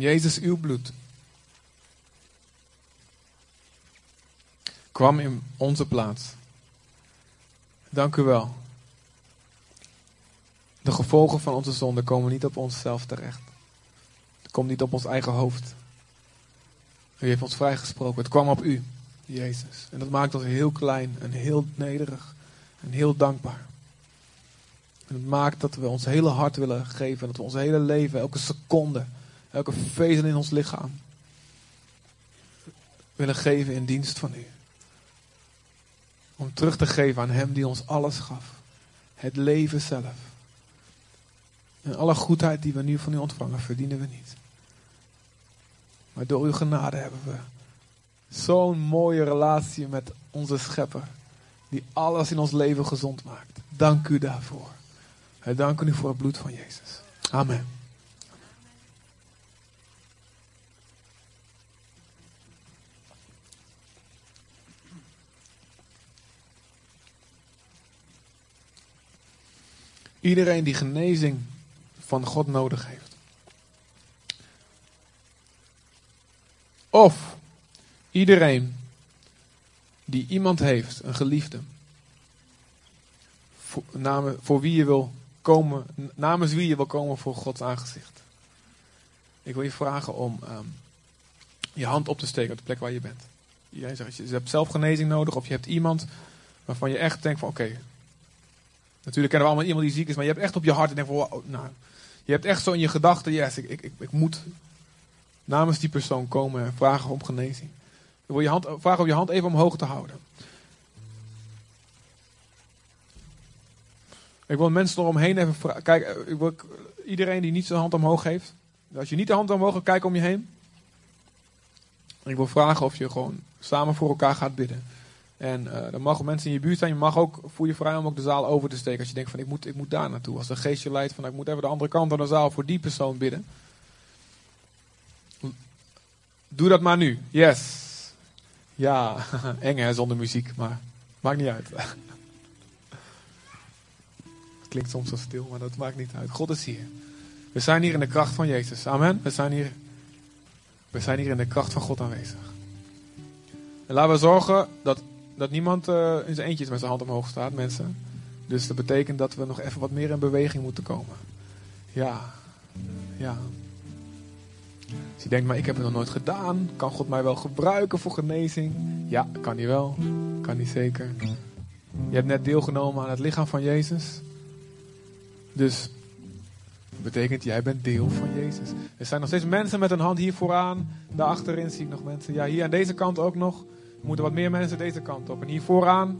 Jezus, uw bloed, kwam in onze plaats. Dank u wel. De gevolgen van onze zonde komen niet op onszelf terecht. Het komt niet op ons eigen hoofd. U heeft ons vrijgesproken. Het kwam op u, Jezus. En dat maakt ons heel klein en heel nederig en heel dankbaar. Het maakt dat we ons hele hart willen geven. Dat we ons hele leven, elke seconde, elke vezel in ons lichaam willen geven in dienst van u. Om terug te geven aan Hem die ons alles gaf. Het leven zelf. En alle goedheid die we nu van u ontvangen, verdienen we niet. Maar door uw genade hebben we zo'n mooie relatie met onze schepper. Die alles in ons leven gezond maakt. Dank u daarvoor. Wij danken u voor het bloed van Jezus. Amen. Iedereen die genezing van God nodig heeft. Of iedereen die iemand heeft, een geliefde, voor, namen, voor wie je wil komen, namens wie je wil komen voor Gods aangezicht. Ik wil je vragen om ehm, je hand op te steken op de plek waar je bent. Iedereen zegt, je hebt zelf genezing nodig of je hebt iemand waarvan je echt denkt van oké, Natuurlijk kennen we allemaal iemand die ziek is, maar je hebt echt op je hart en denkt van, wow, nou, je hebt echt zo in je gedachten, yes, ik, ik, ik, moet namens die persoon komen en vragen om genezing. Ik wil je hand, vragen om je hand even omhoog te houden. Ik wil mensen eromheen even vragen. Kijk, ik wil, iedereen die niet zijn hand omhoog heeft. Als je niet de hand omhoog hebt, kijk om je heen. Ik wil vragen of je gewoon samen voor elkaar gaat bidden. En uh, er mogen mensen in je buurt zijn. Je mag ook, voel je vrij om ook de zaal over te steken. Als je denkt van ik moet, ik moet daar naartoe. Als de geest je leidt van ik moet even de andere kant van de zaal voor die persoon bidden. Doe dat maar nu. Yes. Ja, eng hè, zonder muziek. Maar maakt niet uit. Het klinkt soms zo stil, maar dat maakt niet uit. God is hier. We zijn hier in de kracht van Jezus. Amen. We zijn hier, we zijn hier in de kracht van God aanwezig. En laten we zorgen dat dat niemand uh, in zijn eentjes met zijn hand omhoog staat, mensen. Dus dat betekent dat we nog even wat meer in beweging moeten komen. Ja, ja. Als je denkt, maar ik heb het nog nooit gedaan. Kan God mij wel gebruiken voor genezing? Ja, kan hij wel. Kan hij zeker. Je hebt net deelgenomen aan het lichaam van Jezus. Dus dat betekent, jij bent deel van Jezus. Er zijn nog steeds mensen met een hand hier vooraan. Daar achterin zie ik nog mensen. Ja, hier aan deze kant ook nog. Er moeten wat meer mensen deze kant op. En hier vooraan.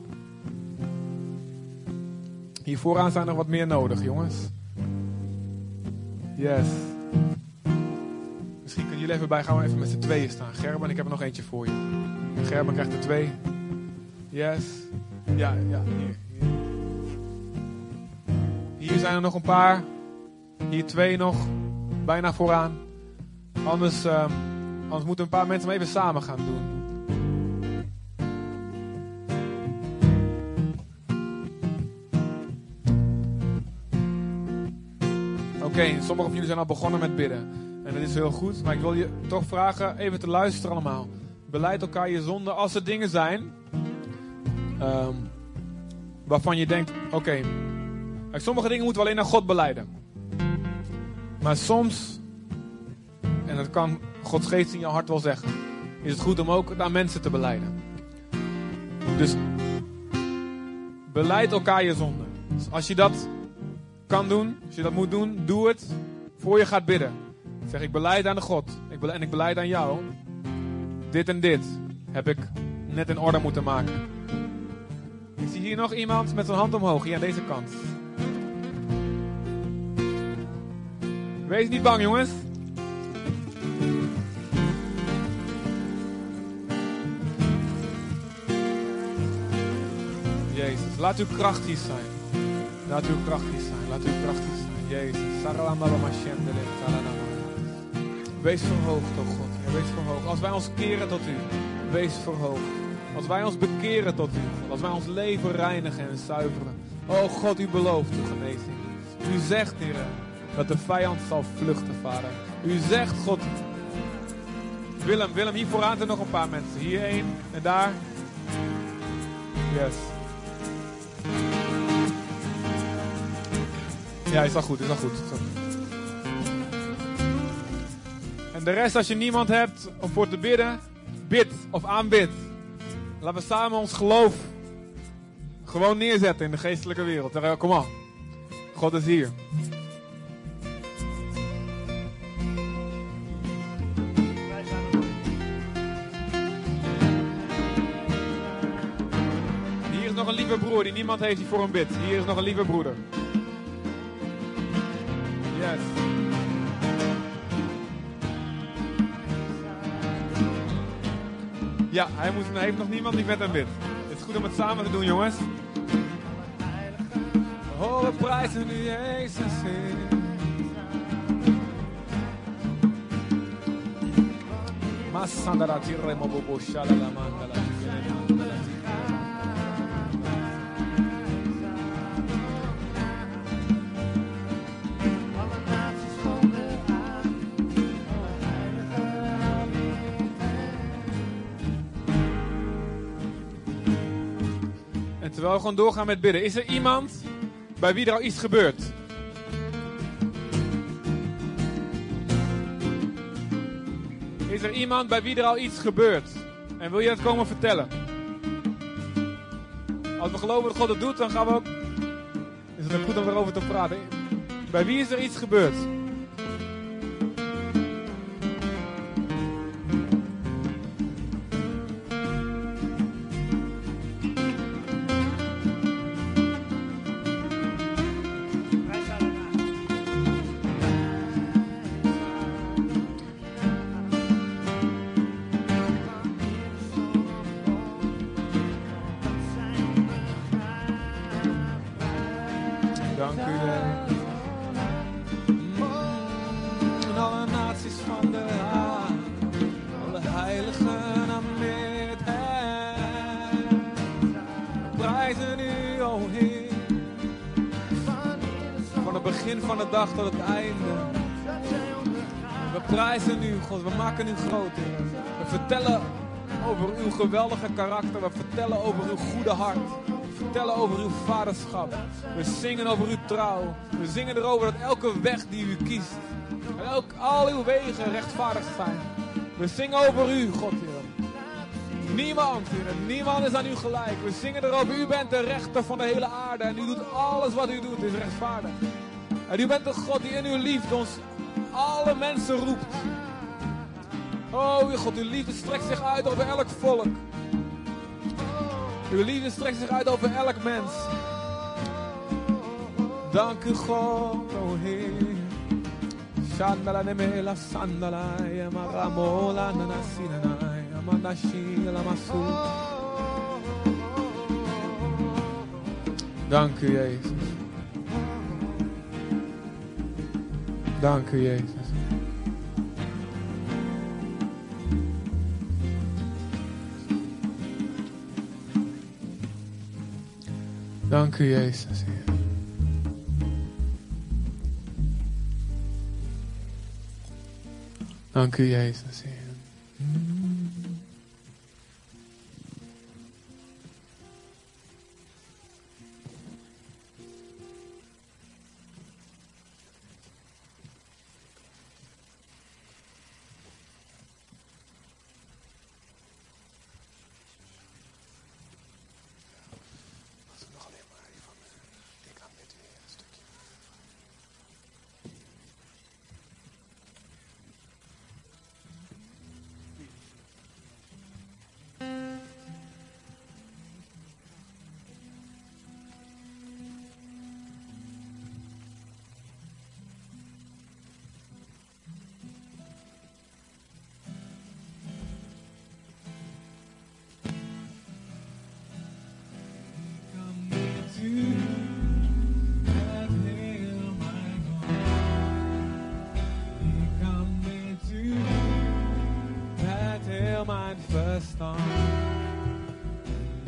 Hier vooraan zijn nog wat meer nodig, jongens. Yes. Misschien kunnen jullie even bij gaan even met z'n tweeën staan. Gerben, ik heb er nog eentje voor je. Gerben krijgt er twee. Yes. Ja, ja, hier. Zijn er nog een paar. Hier twee nog. Bijna vooraan. Anders, ehm, anders moeten een paar mensen hem even samen gaan doen. Oké, sommigen van jullie zijn al begonnen met bidden. En dat is heel goed. Maar ik wil je toch vragen even te luisteren allemaal. Beleid elkaar je zonde als er dingen zijn. ehm, waarvan je denkt, oké. sommige dingen moeten we alleen naar God beleiden. Maar soms, en dat kan Gods geest in je hart wel zeggen, is het goed om ook naar mensen te beleiden. Dus beleid elkaar je zonde. Dus als je dat kan doen, als je dat moet doen, doe het voor je gaat bidden. Zeg ik beleid aan de God ik en ik beleid aan jou. Dit en dit heb ik net in orde moeten maken. Ik zie hier nog iemand met zijn hand omhoog, hier aan deze kant. Wees niet bang, jongens. Jezus, laat uw kracht zijn. Laat uw kracht hier zijn. Laat uw kracht hier zijn. Jezus. Wees verhoogd, o God. Wees verhoogd. Als wij ons keren tot u, wees verhoogd. Als wij ons bekeren tot u. Als wij ons leven reinigen en zuiveren. O God, u belooft uw genezing. U zegt, Heer, dat de vijand zal vluchten, Vader. U zegt, God. Willem, Willem, hier vooraan zijn nog een paar mensen. Hier één en daar. Yes. Ja, is al goed, is al goed. En de rest, als je niemand hebt om voor te bidden, bid of aanbid. Laten we samen ons geloof gewoon neerzetten in de geestelijke wereld. Kom op. God is hier. Er. Hier is nog een lieve broer die niemand heeft die voor hem bidt. Hier is nog een lieve broeder. Ja, hij, moet, heeft nog niemand die met hem bidt. Het is goed om het samen te doen, jongens. We prijzen nu Jezus. Heer. Masandara tirremo bobo mandala tirremo mandala terwijl we gewoon doorgaan met bidden, is er iemand bij wie er al iets gebeurt? Is er iemand bij wie er al iets gebeurt? En wil je dat komen vertellen? Als we geloven dat God het doet, dan gaan we ook. Is het ook goed om erover te praten? Bij wie is er iets gebeurd? Tot het einde. We prijzen u, God, we maken u groot. We vertellen over uw geweldige karakter, we vertellen over uw goede hart. We vertellen over uw vaderschap. We zingen over uw trouw. We zingen erover dat elke weg die u kiest, en elk, al uw wegen rechtvaardig zijn. We zingen over u, God, Heer. Niemand, Heer, niemand is aan u gelijk. We zingen erover, u bent de rechter van de hele aarde. En u doet alles wat u doet, is rechtvaardig. En u bent de God die in uw liefde ons alle mensen roept. Oh, uw God, uw liefde strekt zich uit over elk volk. Uw liefde strekt zich uit over elk mens. Dank u, God, o Heer. Shandala nemela sandala yamaramola nanasinana yamanashi lamasu. Dank u, Jezus. Dank u, Jezus. Dank u, Jezus. Dank u, Jezus.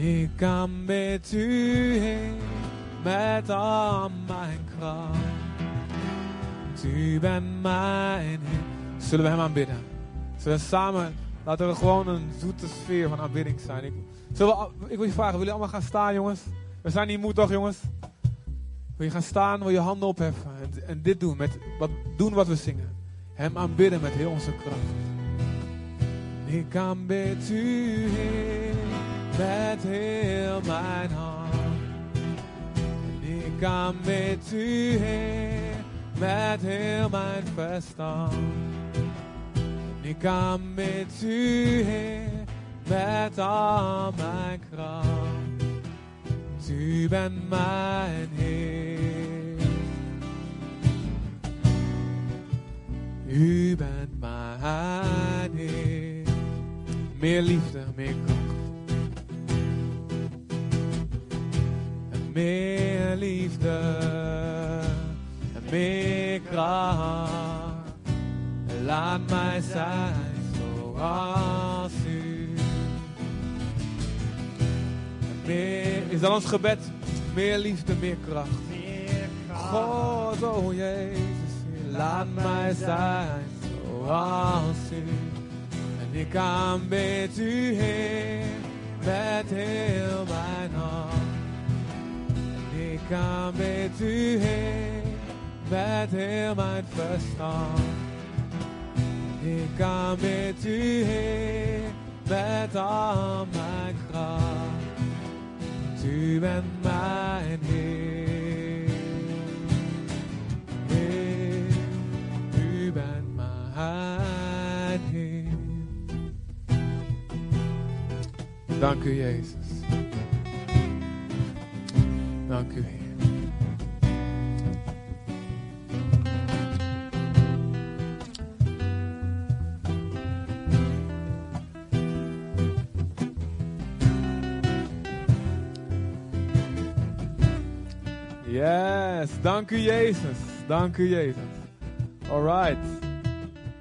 Ik kan met u heen, met al mijn kracht. U bent mijn Heer. Zullen we hem aanbidden? Zullen we samen, laten we gewoon een zoete sfeer van aanbidding zijn. Ik, zullen ik wil je vragen, willen jullie allemaal gaan staan jongens? We zijn niet moe toch jongens? Wil je gaan staan, wil je handen opheffen en, dit doen, met, wat, doen wat we zingen. Hem aanbidden met heel onze kracht. Ik aanbid u, Heer, met heel mijn hart. Ik aanbid u, Heer, met heel mijn verstand. Ik aanbid u, Heer, met al mijn kracht. U bent mijn Heer. U bent mijn Heer. Meer liefde, meer kracht. Meer liefde meer kracht. Laat mij zijn zoals u. Meer, is dat ons gebed? Meer liefde, meer kracht. God, oh Jezus, laat mij zijn zoals u. En ik aanbid u, Heer, met heel mijn hart. Ik aanbid u, Heer, met heel mijn verstand. Ik aanbid u, Heer, met al mijn kracht. U bent mijn Heer. Heer, u bent mijn Heer. Dank u, Jezus. Dank u. Yes, dank u Jezus. Dank u Jezus. Alright.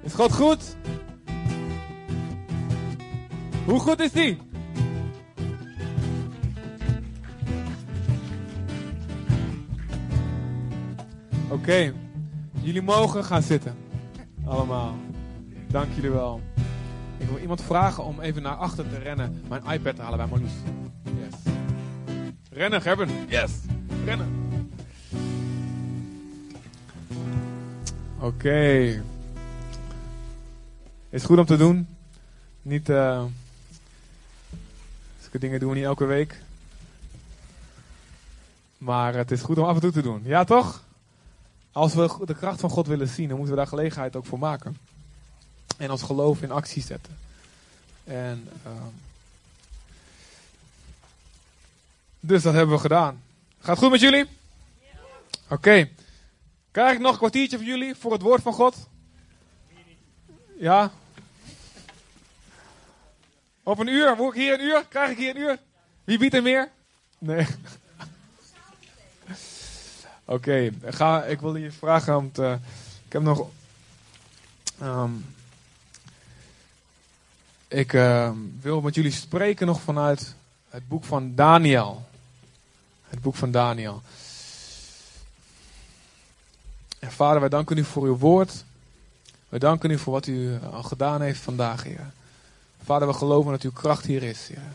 Is God goed? Hoe goed is die? Oké, jullie mogen gaan zitten. Allemaal. Dank jullie wel. Ik wil iemand vragen om even naar achter te rennen, mijn iPad te halen bij Marloes. Yes. Rennen, Gerben. Yes. Rennen. Oké. Is goed om te doen. Niet. eh zulke dingen doen we niet elke week. Maar het is goed om af en toe te doen. Ja, toch? Als we de kracht van God willen zien, dan moeten we daar gelegenheid ook voor maken. En ons geloof in actie zetten. En. ehm, dus dat hebben we gedaan. Gaat goed met jullie? Oké. Krijg ik nog een kwartiertje voor jullie voor het woord van God? Ja? Op een uur? Moet ik hier een uur? Krijg ik hier een uur? Wie biedt er meer? Nee. Oké, ga. ik wil je vragen om te. Ik heb nog. ehm, ik ehm, wil met jullie spreken nog vanuit het boek van Daniel. Het boek van Daniel. En vader, wij danken u voor uw woord. We danken u voor wat u al gedaan heeft vandaag, Heer. Vader, we geloven dat uw kracht hier is, Heer.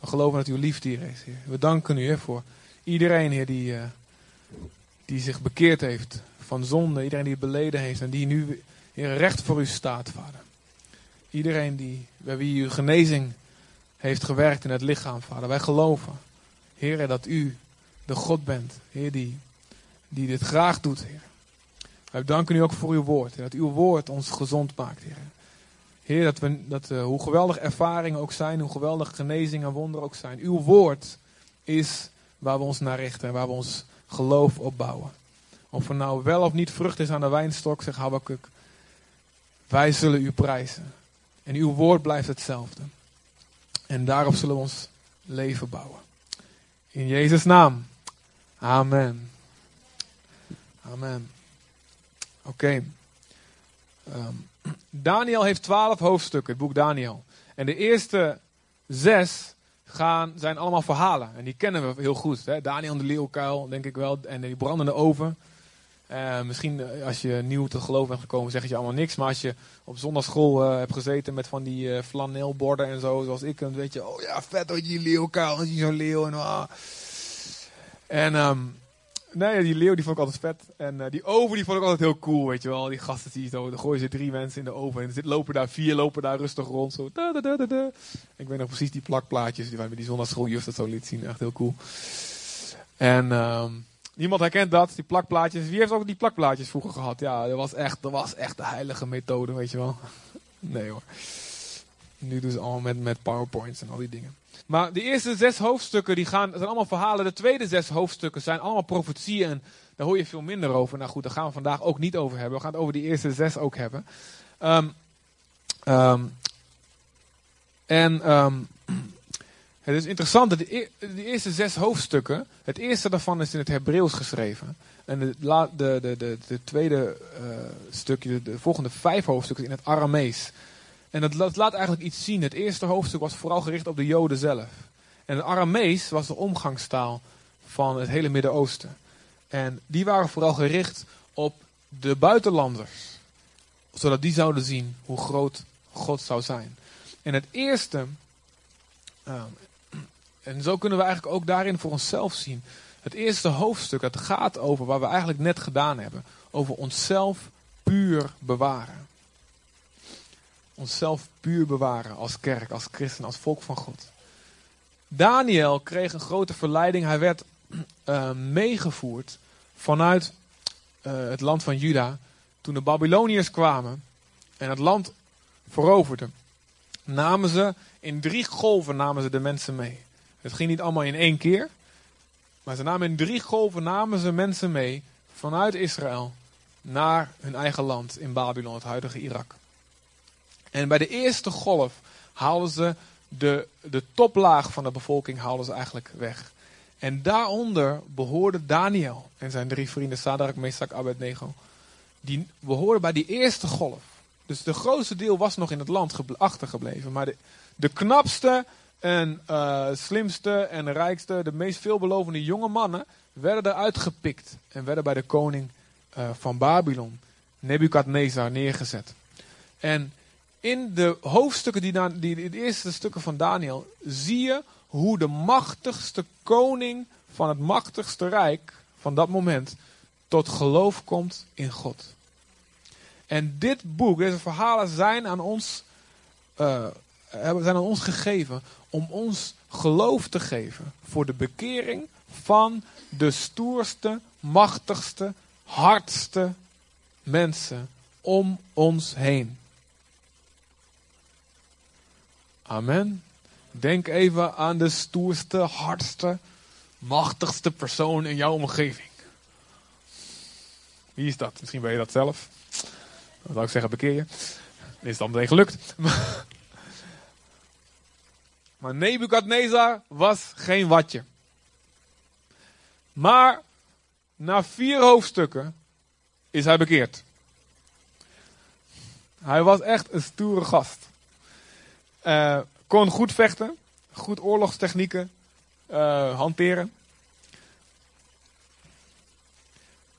We geloven dat uw liefde hier is, Heer. We danken u, Heer, voor iedereen, Heer, die, eh, die zich bekeerd heeft van zonde. Iedereen die het beleden heeft en die nu, Heer, recht voor u staat, Vader. Iedereen die, bij wie uw genezing heeft gewerkt in het lichaam, Vader. Wij geloven, Heer, dat u de God bent, Heer, die, die dit graag doet, Heer. Wij danken u ook voor uw woord. Dat uw woord ons gezond maakt, Heer. Heer, dat, we, dat eh, hoe geweldig ervaringen ook zijn, hoe geweldig genezing en wonderen ook zijn. Uw woord is waar we ons naar richten en waar we ons geloof opbouwen. Of er nou wel of niet vrucht is aan de wijnstok, zegt Habakkuk. Wij zullen u prijzen. En uw woord blijft hetzelfde. En daarop zullen we ons leven bouwen. In Jezus' naam. Amen. Amen. Oké. Ehm, Daniel heeft twaalf hoofdstukken, het boek Daniel. En de eerste zes gaan, zijn allemaal verhalen. En die kennen we heel goed. Hè? Daniel en de leeuwkuil, denk ik wel. En die brandende oven. Eh, misschien eh, als je nieuw te geloof bent gekomen, zeg je allemaal niks. Maar als je op zondagschool eh, hebt gezeten met van die eh, flanelborden en zo, zoals ik, dan weet je, oh ja, vet hoor, die leeuwkuil, en die zo'n leeuw. En, ah. en ehm, nee, die leeuw die vond ik altijd vet. En eh, die oven die vond ik altijd heel cool, weet je wel. Die gasten die zo, dan gooien ze drie mensen in de oven. En er zit, lopen daar vier, lopen daar rustig rond. Zo. Ik weet nog precies die plakplaatjes die wij met die zondagschooljuf dat zo liet zien. Echt heel cool. En ehm, niemand herkent dat, die plakplaatjes. Wie heeft ook die plakplaatjes vroeger gehad? Ja, dat was echt, dat was echt de heilige methode, weet je wel. Nee hoor. Nu doen ze allemaal met, met powerpoints en al die dingen. Maar de eerste zes hoofdstukken die gaan, zijn allemaal verhalen. De tweede zes hoofdstukken zijn allemaal profetieën. En daar hoor je veel minder over. Nou goed, daar gaan we vandaag ook niet over hebben. We gaan het over die eerste zes ook hebben. Ehm, ehm, en ehm, het is interessant dat de, e- de eerste zes hoofdstukken, het eerste daarvan is in het Hebreeuws geschreven. En de, de, de, de, de tweede eh, stukje, de volgende vijf hoofdstukken in het Aramees. En dat, la- dat laat eigenlijk iets zien. Het eerste hoofdstuk was vooral gericht op de Joden zelf. En het Aramees was de omgangstaal van het hele Midden-Oosten. En die waren vooral gericht op de buitenlanders. Zodat die zouden zien hoe groot God zou zijn. En het eerste, eh, en zo kunnen we eigenlijk ook daarin voor onszelf zien. Het eerste hoofdstuk, dat gaat over waar we eigenlijk net gedaan hebben. Over onszelf puur bewaren. Onszelf puur bewaren als kerk, als christen, als volk van God. Daniel kreeg een grote verleiding. Hij werd eh, meegevoerd vanuit eh, het land van Juda. Toen de Babyloniërs kwamen en het land veroverden. Namen ze in drie golven namen ze de mensen mee. Het ging niet allemaal in één keer. Maar ze namen in drie golven namen ze mensen mee vanuit Israël naar hun eigen land in Babylon, het huidige Irak. En bij de eerste golf haalden ze de, de toplaag van de bevolking haalden ze eigenlijk weg. En daaronder behoorde Daniel en zijn drie vrienden, Sadrach, Mesach, Abednego. Die behoorden bij die eerste golf. Dus de grootste deel was nog in het land gebl- achtergebleven. Maar de, de knapste en eh, slimste en rijkste, de meest veelbelovende jonge mannen, werden eruit gepikt. En werden bij de koning eh, van Babylon, Nebukadnezar, neergezet. En in de hoofdstukken, die, die, die de eerste stukken van Daniel, zie je hoe de machtigste koning van het machtigste rijk van dat moment tot geloof komt in God. En dit boek, deze verhalen zijn aan ons, hebben- zijn aan ons gegeven om ons geloof te geven voor de bekering van de stoerste, machtigste, hardste mensen om ons heen. Amen. Denk even aan de stoerste, hardste, machtigste persoon in jouw omgeving. Wie is dat? Misschien ben je dat zelf. Dan zou ik zeggen, bekeer je. Dan is dan meteen gelukt. Maar Nebukadnezar was geen watje. Maar na vier hoofdstukken is hij bekeerd. Hij was echt een stoere gast. Eh, kon goed vechten, goed oorlogstechnieken eh, hanteren.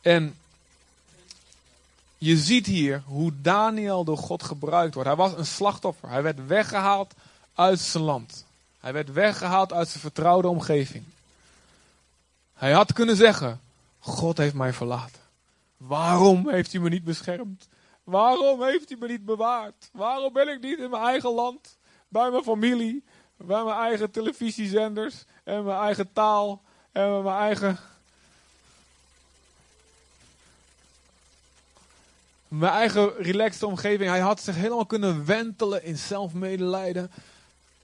En je ziet hier hoe Daniel door God gebruikt wordt. Hij was een slachtoffer. Hij werd weggehaald uit zijn land. Hij werd weggehaald uit zijn vertrouwde omgeving. Hij had kunnen zeggen: God heeft mij verlaten. Waarom heeft hij me niet beschermd? Waarom heeft hij me niet bewaard? Waarom ben ik niet in mijn eigen land, bij mijn familie, bij mijn eigen televisiezenders en mijn eigen taal en mijn eigen. Mijn eigen relaxed omgeving. Hij had zich helemaal kunnen wentelen in zelfmedelijden.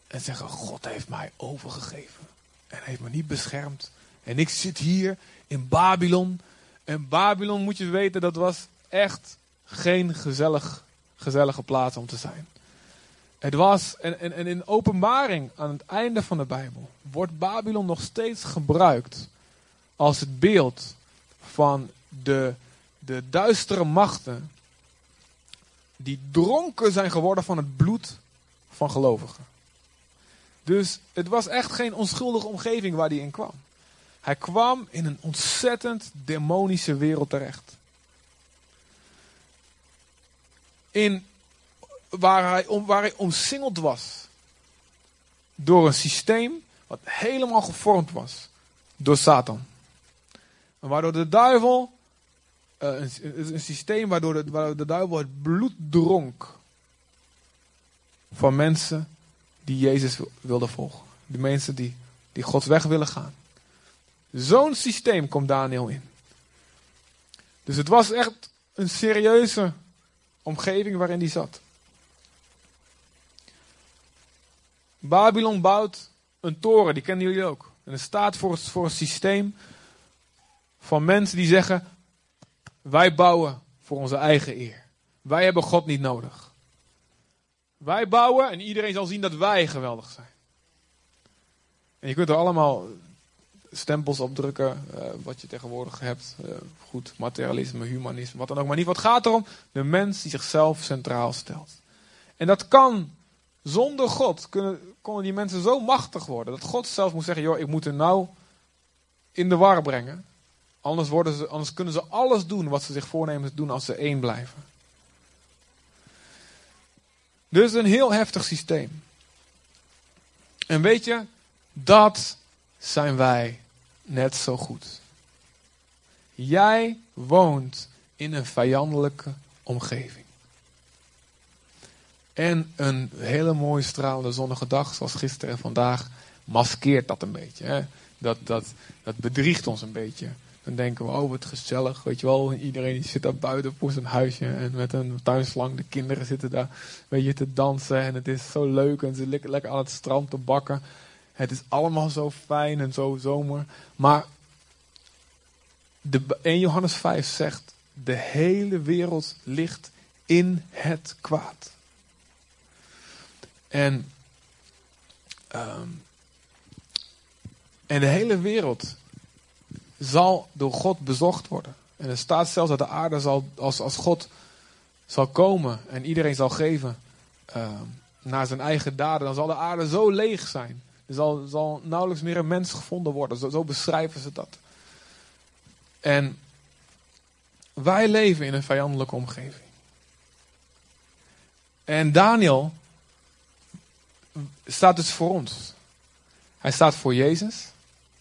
En zeggen: God heeft mij overgegeven. En heeft me niet beschermd. En ik zit hier in Babylon. En Babylon, moet je weten, dat was echt geen gezellig, gezellige plaats om te zijn. Het was, en, en, in openbaring aan het einde van de Bijbel, wordt Babylon nog steeds gebruikt als het beeld van de, de duistere machten die dronken zijn geworden van het bloed van gelovigen. Dus het was echt geen onschuldige omgeving waar hij in kwam. Hij kwam in een ontzettend demonische wereld terecht. In, waar, hij, om, waar hij omsingeld was door een systeem wat helemaal gevormd was door Satan. Waardoor de duivel, eh, een, een, systeem waardoor de, de duivel het bloed dronk van mensen die Jezus wilden volgen. De mensen die, die Gods weg willen gaan. Zo'n systeem komt Daniel in. Dus het was echt een serieuze omgeving waarin hij zat. Babylon bouwt een toren, die kennen jullie ook. En het staat voor, voor een systeem van mensen die zeggen: Wij bouwen voor onze eigen eer. Wij hebben God niet nodig. Wij bouwen en iedereen zal zien dat wij geweldig zijn. En je kunt er allemaal stempels op drukken, uh, wat je tegenwoordig hebt. Uh, goed, materialisme, humanisme, wat dan ook. Maar niet wat gaat erom? De mens die zichzelf centraal stelt. En dat kan zonder God, kunnen, konden die mensen zo machtig worden. Dat God zelf moet zeggen, joh, ik moet er nou in de war brengen. Anders, worden ze, anders kunnen ze alles doen wat ze zich voornemen te doen als ze één blijven. Dus een heel heftig systeem. En weet je, dat zijn wij net zo goed. Jij woont in een vijandelijke omgeving. En een hele mooie stralende zonnige dag, zoals gisteren en vandaag, maskeert dat een beetje. Hè? Dat, dat, dat bedriegt ons een beetje. Dan denken we, oh wat gezellig, weet je wel. Iedereen zit daar buiten voor zijn huisje en met een tuinslang. De kinderen zitten daar, weet je, te dansen en het is zo leuk. En ze liggen lekker aan het strand te bakken. Het is allemaal zo fijn en zo zomer. Maar de, 1 Johannes 5 zegt, de hele wereld ligt in het kwaad. En, um, en de hele wereld zal door God bezocht worden. En er staat zelfs dat de aarde zal, als, als God zal komen en iedereen zal geven um, naar zijn eigen daden, dan zal de aarde zo leeg zijn. Er zal, zal nauwelijks meer een mens gevonden worden. Zo, zo beschrijven ze dat. En wij leven in een vijandelijke omgeving. En Daniel staat dus voor ons. Hij staat voor Jezus,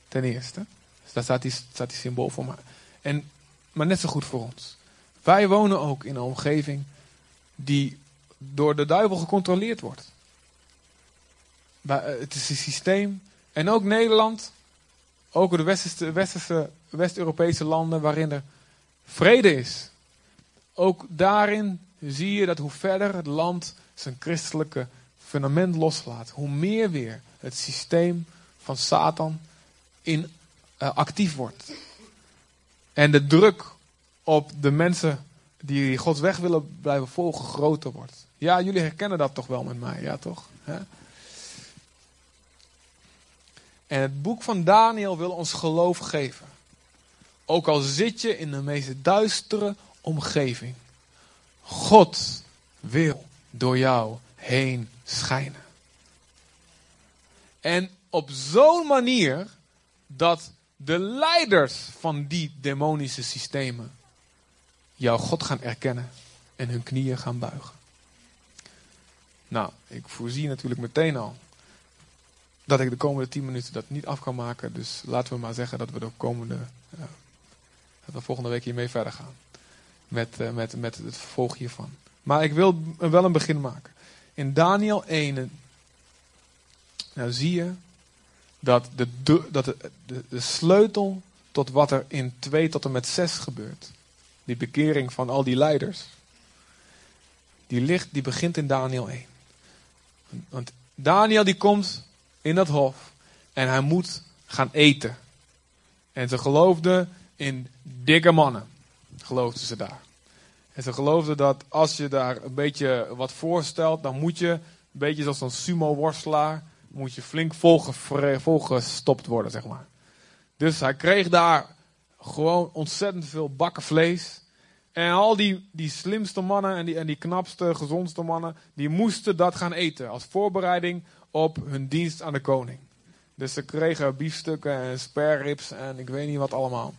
ten eerste. Dus daar staat die, staat die symbool voor. Maar, en, maar net zo goed voor ons. Wij wonen ook in een omgeving die door de duivel gecontroleerd wordt. Eh, Het is een systeem. En ook Nederland, ook de westerse, westerse, West-Europese landen waarin er vrede is. Ook daarin zie je dat hoe verder het land zijn christelijke fundament loslaat, hoe meer weer het systeem van Satan in, eh, actief wordt. En de druk op de mensen die Gods weg willen blijven volgen groter wordt. Ja, jullie herkennen dat toch wel met mij, ja toch? En het boek van Daniel wil ons geloof geven. Ook al zit je in de meest duistere omgeving. God wil door jou heen schijnen. En op zo'n manier dat de leiders van die demonische systemen jouw God gaan erkennen en hun knieën gaan buigen. Nou, ik voorzie natuurlijk meteen al dat ik de komende 10 minuten dat niet af kan maken. Dus laten we maar zeggen dat we de komende. ja, dat we volgende week hiermee verder gaan. Met, eh, met, met het vervolg hiervan. Maar ik wil wel een begin maken. In Daniel 1. eh, Nou zie je dat, de, dat de, de sleutel tot wat er in 2 tot en met 6 gebeurt. Die bekering van al die leiders. Die, ligt, die begint in Daniel 1. Want Daniel die komt in dat hof en hij moet gaan eten. En ze geloofden in dikke mannen, geloofden ze daar. En ze geloofden dat als je daar een beetje wat voorstelt, dan moet je, een beetje zoals een sumo-worstelaar, moet je flink volgestopt worden, zeg maar. Dus hij kreeg daar gewoon ontzettend veel bakken vlees. En al die, die slimste mannen en die, en die knapste, gezondste mannen, die moesten dat gaan eten als voorbereiding op hun dienst aan de koning. Dus ze kregen biefstukken en spareribs en ik weet niet wat allemaal.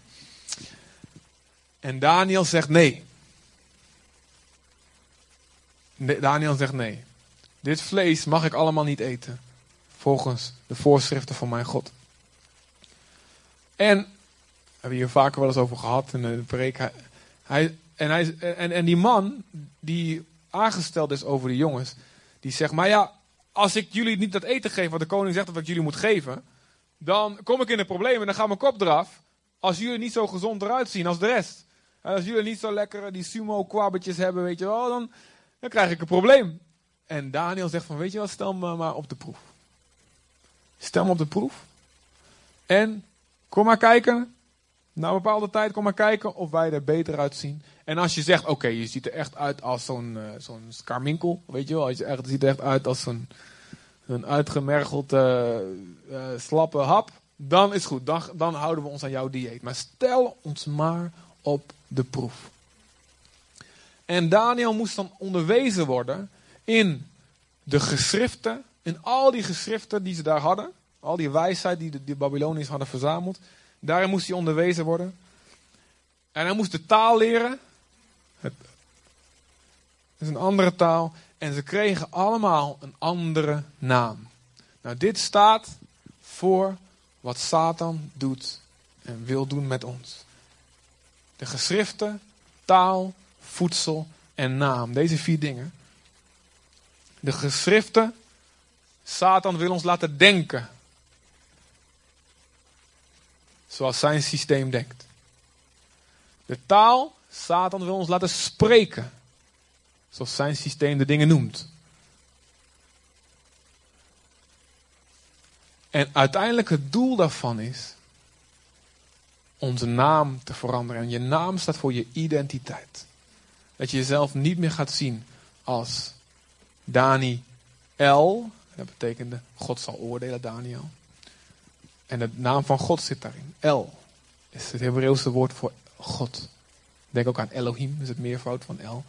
En Daniel zegt nee. Daniel zegt nee. Dit vlees mag ik allemaal niet eten. Volgens de voorschriften van mijn God. En, we hebben hier vaker wel eens over gehad in de preek. Hij, hij, en, hij, en, en die man die aangesteld is over de jongens, die zegt, maar ja, als ik jullie niet dat eten geef wat de koning zegt dat ik jullie moet geven, dan kom ik in de problemen en dan gaat mijn kop eraf. Als jullie niet zo gezond eruit zien als de rest. En als jullie niet zo lekker die sumo kwabbetjes hebben, weet je wel, dan, dan krijg ik een probleem. En Daniel zegt van, weet je wat, stel me maar op de proef. Stel me op de proef. En kom maar kijken. Na een bepaalde tijd kom maar kijken of wij er beter uitzien. En als je zegt, oké, je ziet er echt uit als zo'n eh, zo'n skarminkel. Weet je wel, je echt, ziet er echt uit als zo'n een uitgemergeld eh, eh, slappe hap. Dan is goed, dan, dan houden we ons aan jouw dieet. Maar stel ons maar op de proef. En Daniel moest dan onderwezen worden in de geschriften, in al die geschriften die ze daar hadden. Al die wijsheid die de, Babyloniërs hadden verzameld. Daarin moest hij onderwezen worden. En hij moest de taal leren. Het is een andere taal. En ze kregen allemaal een andere naam. Nou, dit staat voor wat Satan doet en wil doen met ons. De geschriften, taal, voedsel en naam. Deze vier dingen. De geschriften. Satan wil ons laten denken. Zoals zijn systeem denkt. De taal. Satan wil ons laten spreken. Zoals zijn systeem de dingen noemt. En uiteindelijk het doel daarvan is onze naam te veranderen. En je naam staat voor je identiteit. Dat je jezelf niet meer gaat zien als Daniel. Dat betekende God zal oordelen, Daniel. En de naam van God zit daarin. El is het Hebreeuwse woord voor God. Denk ook aan Elohim, is het meervoud van El.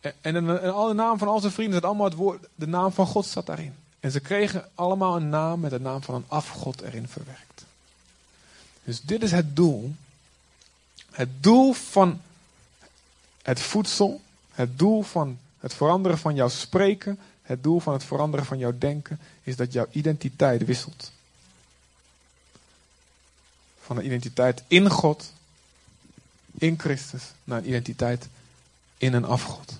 En, en, en alle naam van al zijn vrienden zit allemaal het woord, de naam van God staat daarin. En ze kregen allemaal een naam met de naam van een afgod erin verwerkt. Dus dit is het doel. Het doel van het voedsel, het doel van Het veranderen van jouw spreken, het doel van het veranderen van jouw denken, is dat jouw identiteit wisselt. Van een identiteit in God, in Christus, naar een identiteit in een afgod.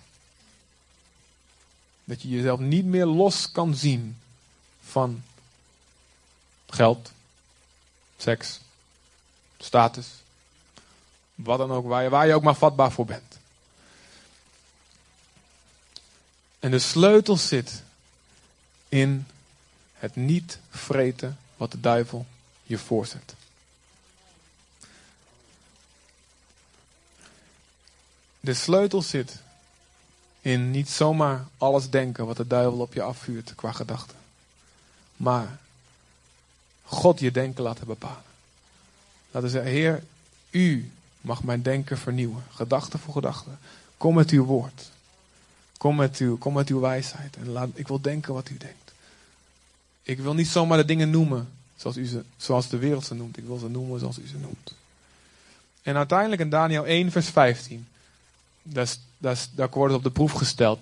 Dat je jezelf niet meer los kan zien van geld, seks, status, wat dan ook, waar je, waar je ook maar vatbaar voor bent. En de sleutel zit in het niet vreten wat de duivel je voorzet. De sleutel zit in niet zomaar alles denken wat de duivel op je afvuurt qua gedachten. Maar God je denken laten bepalen. Laten zeggen, Heer, u mag mijn denken vernieuwen. Gedachte voor gedachte. Kom met uw woord. Kom met uw, kom met uw wijsheid. En laat, ik wil denken wat u denkt. Ik wil niet zomaar de dingen noemen zoals, u ze, zoals de wereld ze noemt. Ik wil ze noemen zoals u ze noemt. En uiteindelijk in Daniel 1, vers 15. Daar, daar, wordt het op de proef gesteld.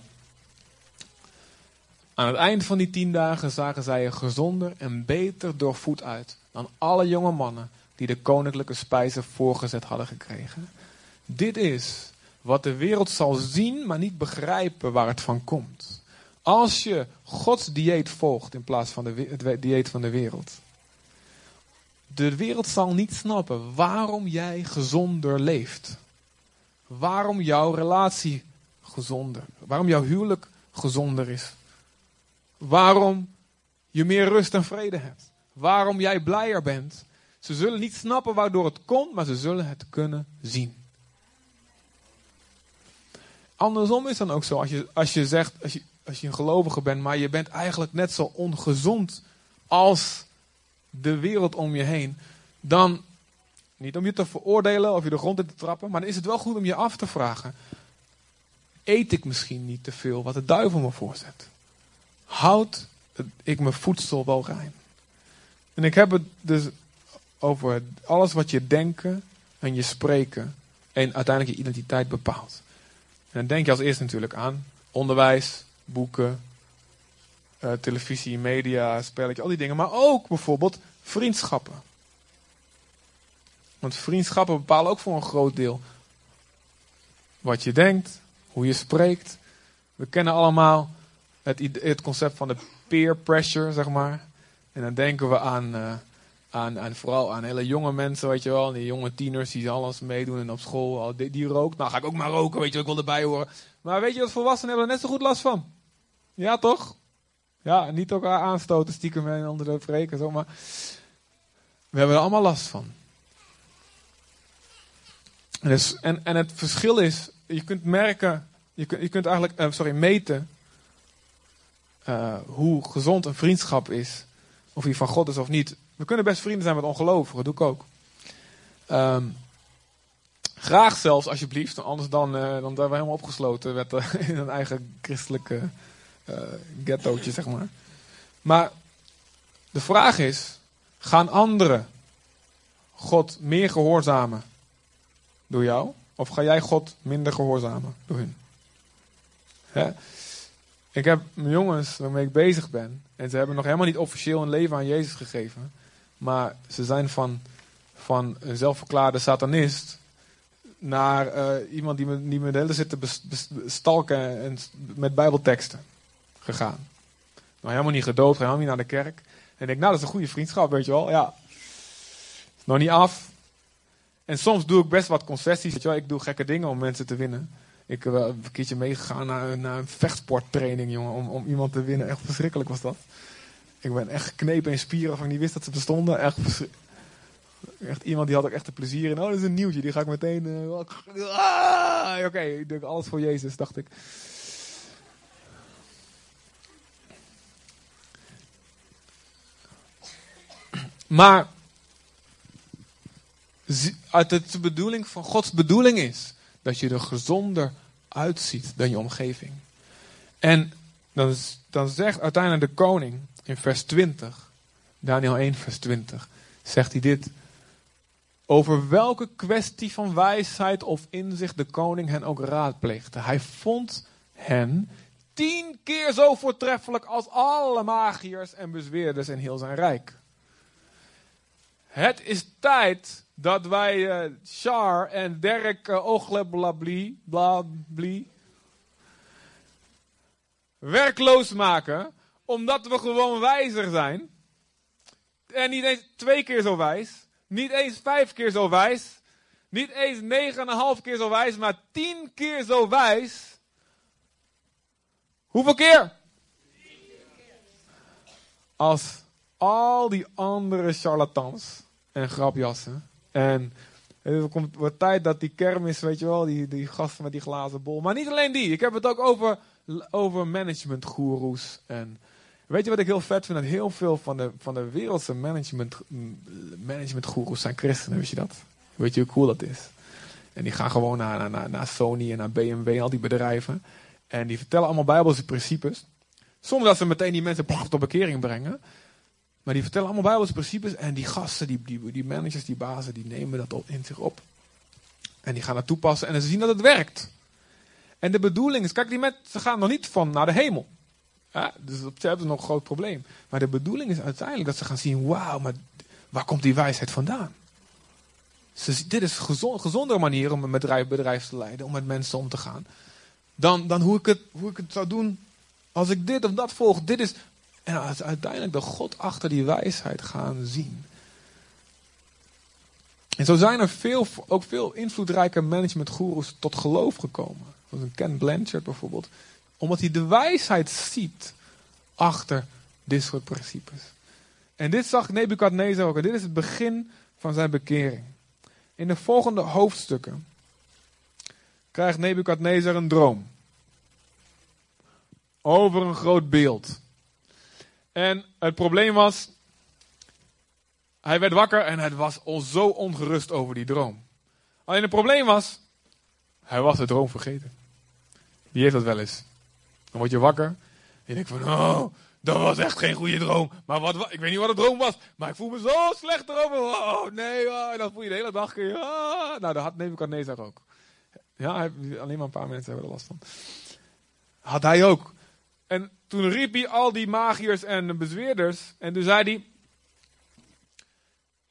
Aan het eind van die tien dagen zagen zij er gezonder en beter doorvoed uit dan alle jonge mannen die de koninklijke spijzen voorgezet hadden gekregen. Dit is wat de wereld zal zien, maar niet begrijpen waar het van komt. Als je Gods dieet volgt in plaats van de, het dieet van de wereld. De wereld zal niet snappen waarom jij gezonder leeft. Waarom jouw relatie gezonder, waarom jouw huwelijk gezonder is. Waarom je meer rust en vrede hebt. Waarom jij blijer bent. Ze zullen niet snappen waardoor het komt, maar ze zullen het kunnen zien. Andersom is dan ook zo, als je, als je zegt, als je, als je een gelovige bent, maar je bent eigenlijk net zo ongezond als de wereld om je heen, dan, niet om je te veroordelen of je de grond in te trappen, maar dan is het wel goed om je af te vragen, eet ik misschien niet te veel wat de duivel me voorzet? Houd ik mijn voedsel wel rein? En ik heb het dus over alles wat je denken en je spreken en uiteindelijk je identiteit bepaalt. Dan denk je als eerste natuurlijk aan onderwijs, boeken, uh, televisie, media, spelletje, al die dingen. Maar ook bijvoorbeeld vriendschappen. Want vriendschappen bepalen ook voor een groot deel wat je denkt, hoe je spreekt. We kennen allemaal het, het concept van de peer pressure, zeg maar. En dan denken we aan, uh, aan, aan vooral aan hele jonge mensen, weet je wel. Die jonge tieners die alles meedoen en op school. Die, die rookt, nou ga ik ook maar roken, weet je ik wil erbij horen. Maar weet je wat volwassenen hebben er net zo goed last van? Ja, toch? Ja, niet elkaar aanstoten, stiekem en onder de maar we hebben er allemaal last van. En, dus, en, het verschil is, je kunt merken, je kunt, je kunt eigenlijk, uh, sorry, meten uh, hoe gezond een vriendschap is. Of die van God is of niet. We kunnen best vrienden zijn met ongelovigen, doe ik ook. Um, graag zelfs, alsjeblieft. Anders dan, uh, dan zijn we helemaal opgesloten met, uh, in een eigen christelijke uh, ghettootje, zeg maar. Maar de vraag is, gaan anderen God meer gehoorzamen door jou? Of ga jij God minder gehoorzamen door hun? Hè? Ik heb mijn jongens waarmee ik bezig ben. En ze hebben nog helemaal niet officieel een leven aan Jezus gegeven. Maar ze zijn van, van een zelfverklaarde satanist naar uh, iemand die me, die me de hele zit te bestalken en met bijbelteksten gegaan. Nou, helemaal niet gedood, helemaal niet naar de kerk. En ik denk, nou, dat is een goede vriendschap, weet je wel. Ja, nog niet af. En soms doe ik best wat concessies, weet je wel. Ik doe gekke dingen om mensen te winnen. Ik heb een keertje meegegaan naar, naar een vechtsporttraining, jongen, om, om iemand te winnen. Echt verschrikkelijk was dat. Ik ben echt geknepen in spieren waarvan ik niet wist dat ze bestonden. Echt, echt iemand die had ook echt een plezier in. Oh, dat is een nieuwtje, die ga ik meteen... Uh, ah, Oké, ik doe alles voor Jezus, dacht ik. Maar uit de bedoeling van Gods bedoeling is dat je er gezonder uitziet dan je omgeving. En dan, dan zegt uiteindelijk de koning in vers 20, Daniel 1, vers 20, zegt hij dit. Over welke kwestie van wijsheid of inzicht de koning hen ook raadpleegde. Hij vond hen tien keer zo voortreffelijk als alle magiërs en bezweerders in heel zijn rijk. Het is tijd dat wij eh Char en Derek uh, Ogleblabli, blabli, werkloos maken, omdat we gewoon wijzer zijn. En niet eens twee keer zo wijs, niet eens vijf keer zo wijs, niet eens negen en een half keer zo wijs, maar tien keer zo wijs. Hoeveel keer? Als al die andere charlatans en grapjassen. En het komt wordt tijd dat die kermis, weet je wel, die, die gasten met die glazen bol. Maar niet alleen die. Ik heb het ook over, over managementgoeroes. En weet je wat ik heel vet vind? Dat heel veel van de, van de wereldse management, managementgoeroes zijn christenen. Weet je dat? Weet je hoe cool dat is? En die gaan gewoon naar, naar, naar Sony en naar BMW, al die bedrijven. En die vertellen allemaal bijbelse principes. Zonder dat ze meteen die mensen tot bekering brengen. Maar die vertellen allemaal bijbelse principes. En die gasten, die, die, die managers, die bazen, die nemen dat op, in zich op. En die gaan dat toepassen en ze zien dat het werkt. En de bedoeling is, kijk, die mensen gaan nog niet van naar de hemel. Ja, dus zich hebben ze nog een groot probleem. Maar de bedoeling is uiteindelijk dat ze gaan zien, wauw, maar waar komt die wijsheid vandaan? Ze, dit is een gezond, gezondere manier om een bedrijf, te leiden, om met mensen om te gaan. Dan, dan hoe, ik het, hoe ik het zou doen als ik dit of dat volg. Dit is, en uiteindelijk de God achter die wijsheid gaan zien. En zo zijn er veel, ook veel invloedrijke managementgoeroes tot geloof gekomen. Zoals een Ken Blanchard bijvoorbeeld. Omdat hij de wijsheid ziet achter dit soort principes. En dit zag Nebukadnezar ook. En dit is het begin van zijn bekering. In de volgende hoofdstukken krijgt Nebukadnezar een droom. Over een groot beeld. En het probleem was, hij werd wakker en hij was al zo ongerust over die droom. Alleen het probleem was, hij was de droom vergeten. Wie heeft dat wel eens? Dan word je wakker en je denkt van, oh, dat was echt geen goede droom. Maar wat, ik weet niet wat de droom was, maar ik voel me zo slecht erover. Oh nee, oh, dan voel je de hele dag. Ah. Nou, dat had Nebuchadnezzar ook. Ja, alleen maar een paar mensen hebben er last van. Had hij ook. En toen riep hij al die magiërs en bezweerders. En toen zei hij: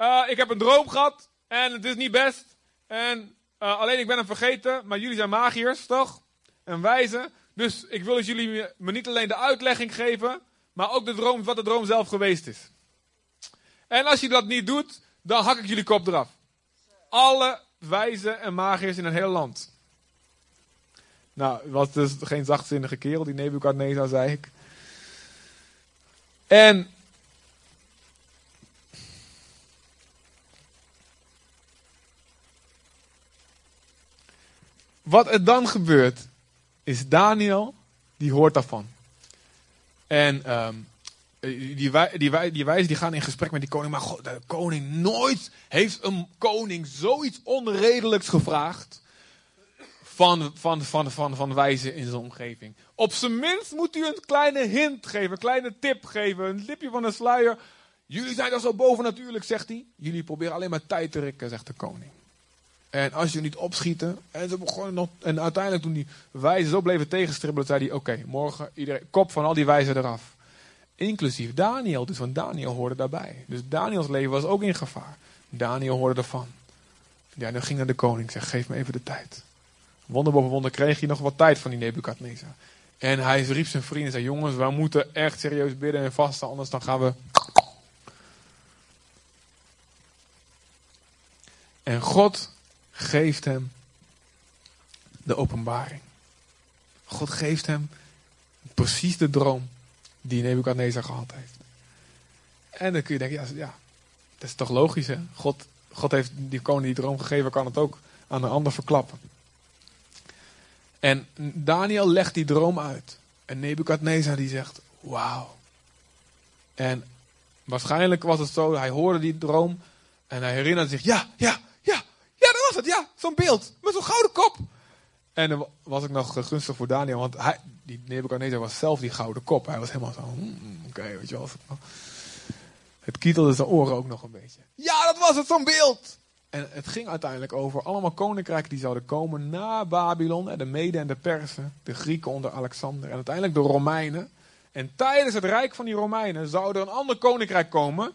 uh, Ik heb een droom gehad. En het is niet best. En uh, alleen ik ben hem vergeten. Maar jullie zijn magiërs, toch? En wijzen. Dus ik wil jullie me niet alleen de uitlegging geven. Maar ook de droom, wat de droom zelf geweest is. En als je dat niet doet, dan hak ik jullie kop eraf. Alle wijzen en magiërs in het hele land. Nou, het was dus geen zachtzinnige kerel, die Nebukadnezar, zei ik. En wat er dan gebeurt, is Daniel, die hoort daarvan. En um, die, wij, die, wij, die wijzen die gaan in gesprek met die koning. Maar God, de koning nooit heeft een koning zoiets onredelijks gevraagd van, van, van, van, van wijzen in zijn omgeving. Op zijn minst moet u een kleine hint geven, een kleine tip geven, een lipje van een sluier. Jullie zijn toch zo bovennatuurlijk, zegt hij. Jullie proberen alleen maar tijd te rekken, zegt de koning. En als je niet opschieten, en, ze begonnen nog, en uiteindelijk toen die wijzen zo bleven tegenstribbelen, zei hij, oké, morgen iedereen, kop van al die wijzen eraf. Inclusief Daniel, dus want Daniel hoorde daarbij. Dus Daniels leven was ook in gevaar. Daniel hoorde ervan. Daniel ging naar de koning, zei, geef me even de tijd. Wonder boven wonder kreeg hij nog wat tijd van die Nebukadnezar. En hij riep zijn vrienden en zei: Jongens, we moeten echt serieus bidden en vasten, anders dan gaan we. En God geeft hem de openbaring. God geeft hem precies de droom die Nebukadnezar gehad heeft. En dan kun je denken: ja, ja dat is toch logisch, hè? God, God heeft die koning die droom gegeven, kan het ook aan een ander verklappen. En Daniel legt die droom uit. En Nebukadnezar die zegt, wauw. En waarschijnlijk was het zo, hij hoorde die droom. En hij herinnerde zich, ja, ja, ja. Zo'n beeld, met zo'n gouden kop. En dan was ik nog gunstig voor Daniel, want hij, die Nebukadnezar was zelf die gouden kop. Hij was helemaal zo, hmm, oké, weet je wel. Het kietelde zijn oren ook nog een beetje. Ja, dat was het, zo'n beeld. En het ging uiteindelijk over allemaal koninkrijken die zouden komen na Babylon. hè, De Mede en de Persen, de Grieken onder Alexander en uiteindelijk de Romeinen. En tijdens het rijk van die Romeinen zou er een ander koninkrijk komen.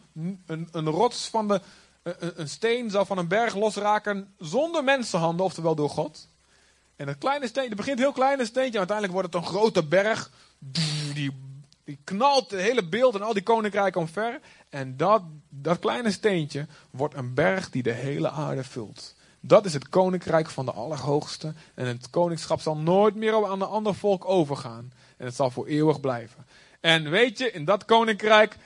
Een, een rots van de. Een, een steen zou van een berg losraken zonder mensenhanden, oftewel door God. En dat kleine steentje, het begint heel klein een steentje, en uiteindelijk wordt het een grote berg. Die, die knalt het hele beeld en al die koninkrijken omver. En dat, dat kleine steentje wordt een berg die de hele aarde vult. Dat is het koninkrijk van de Allerhoogste. En het koningschap zal nooit meer aan een ander volk overgaan. En het zal voor eeuwig blijven. En weet je, in dat koninkrijk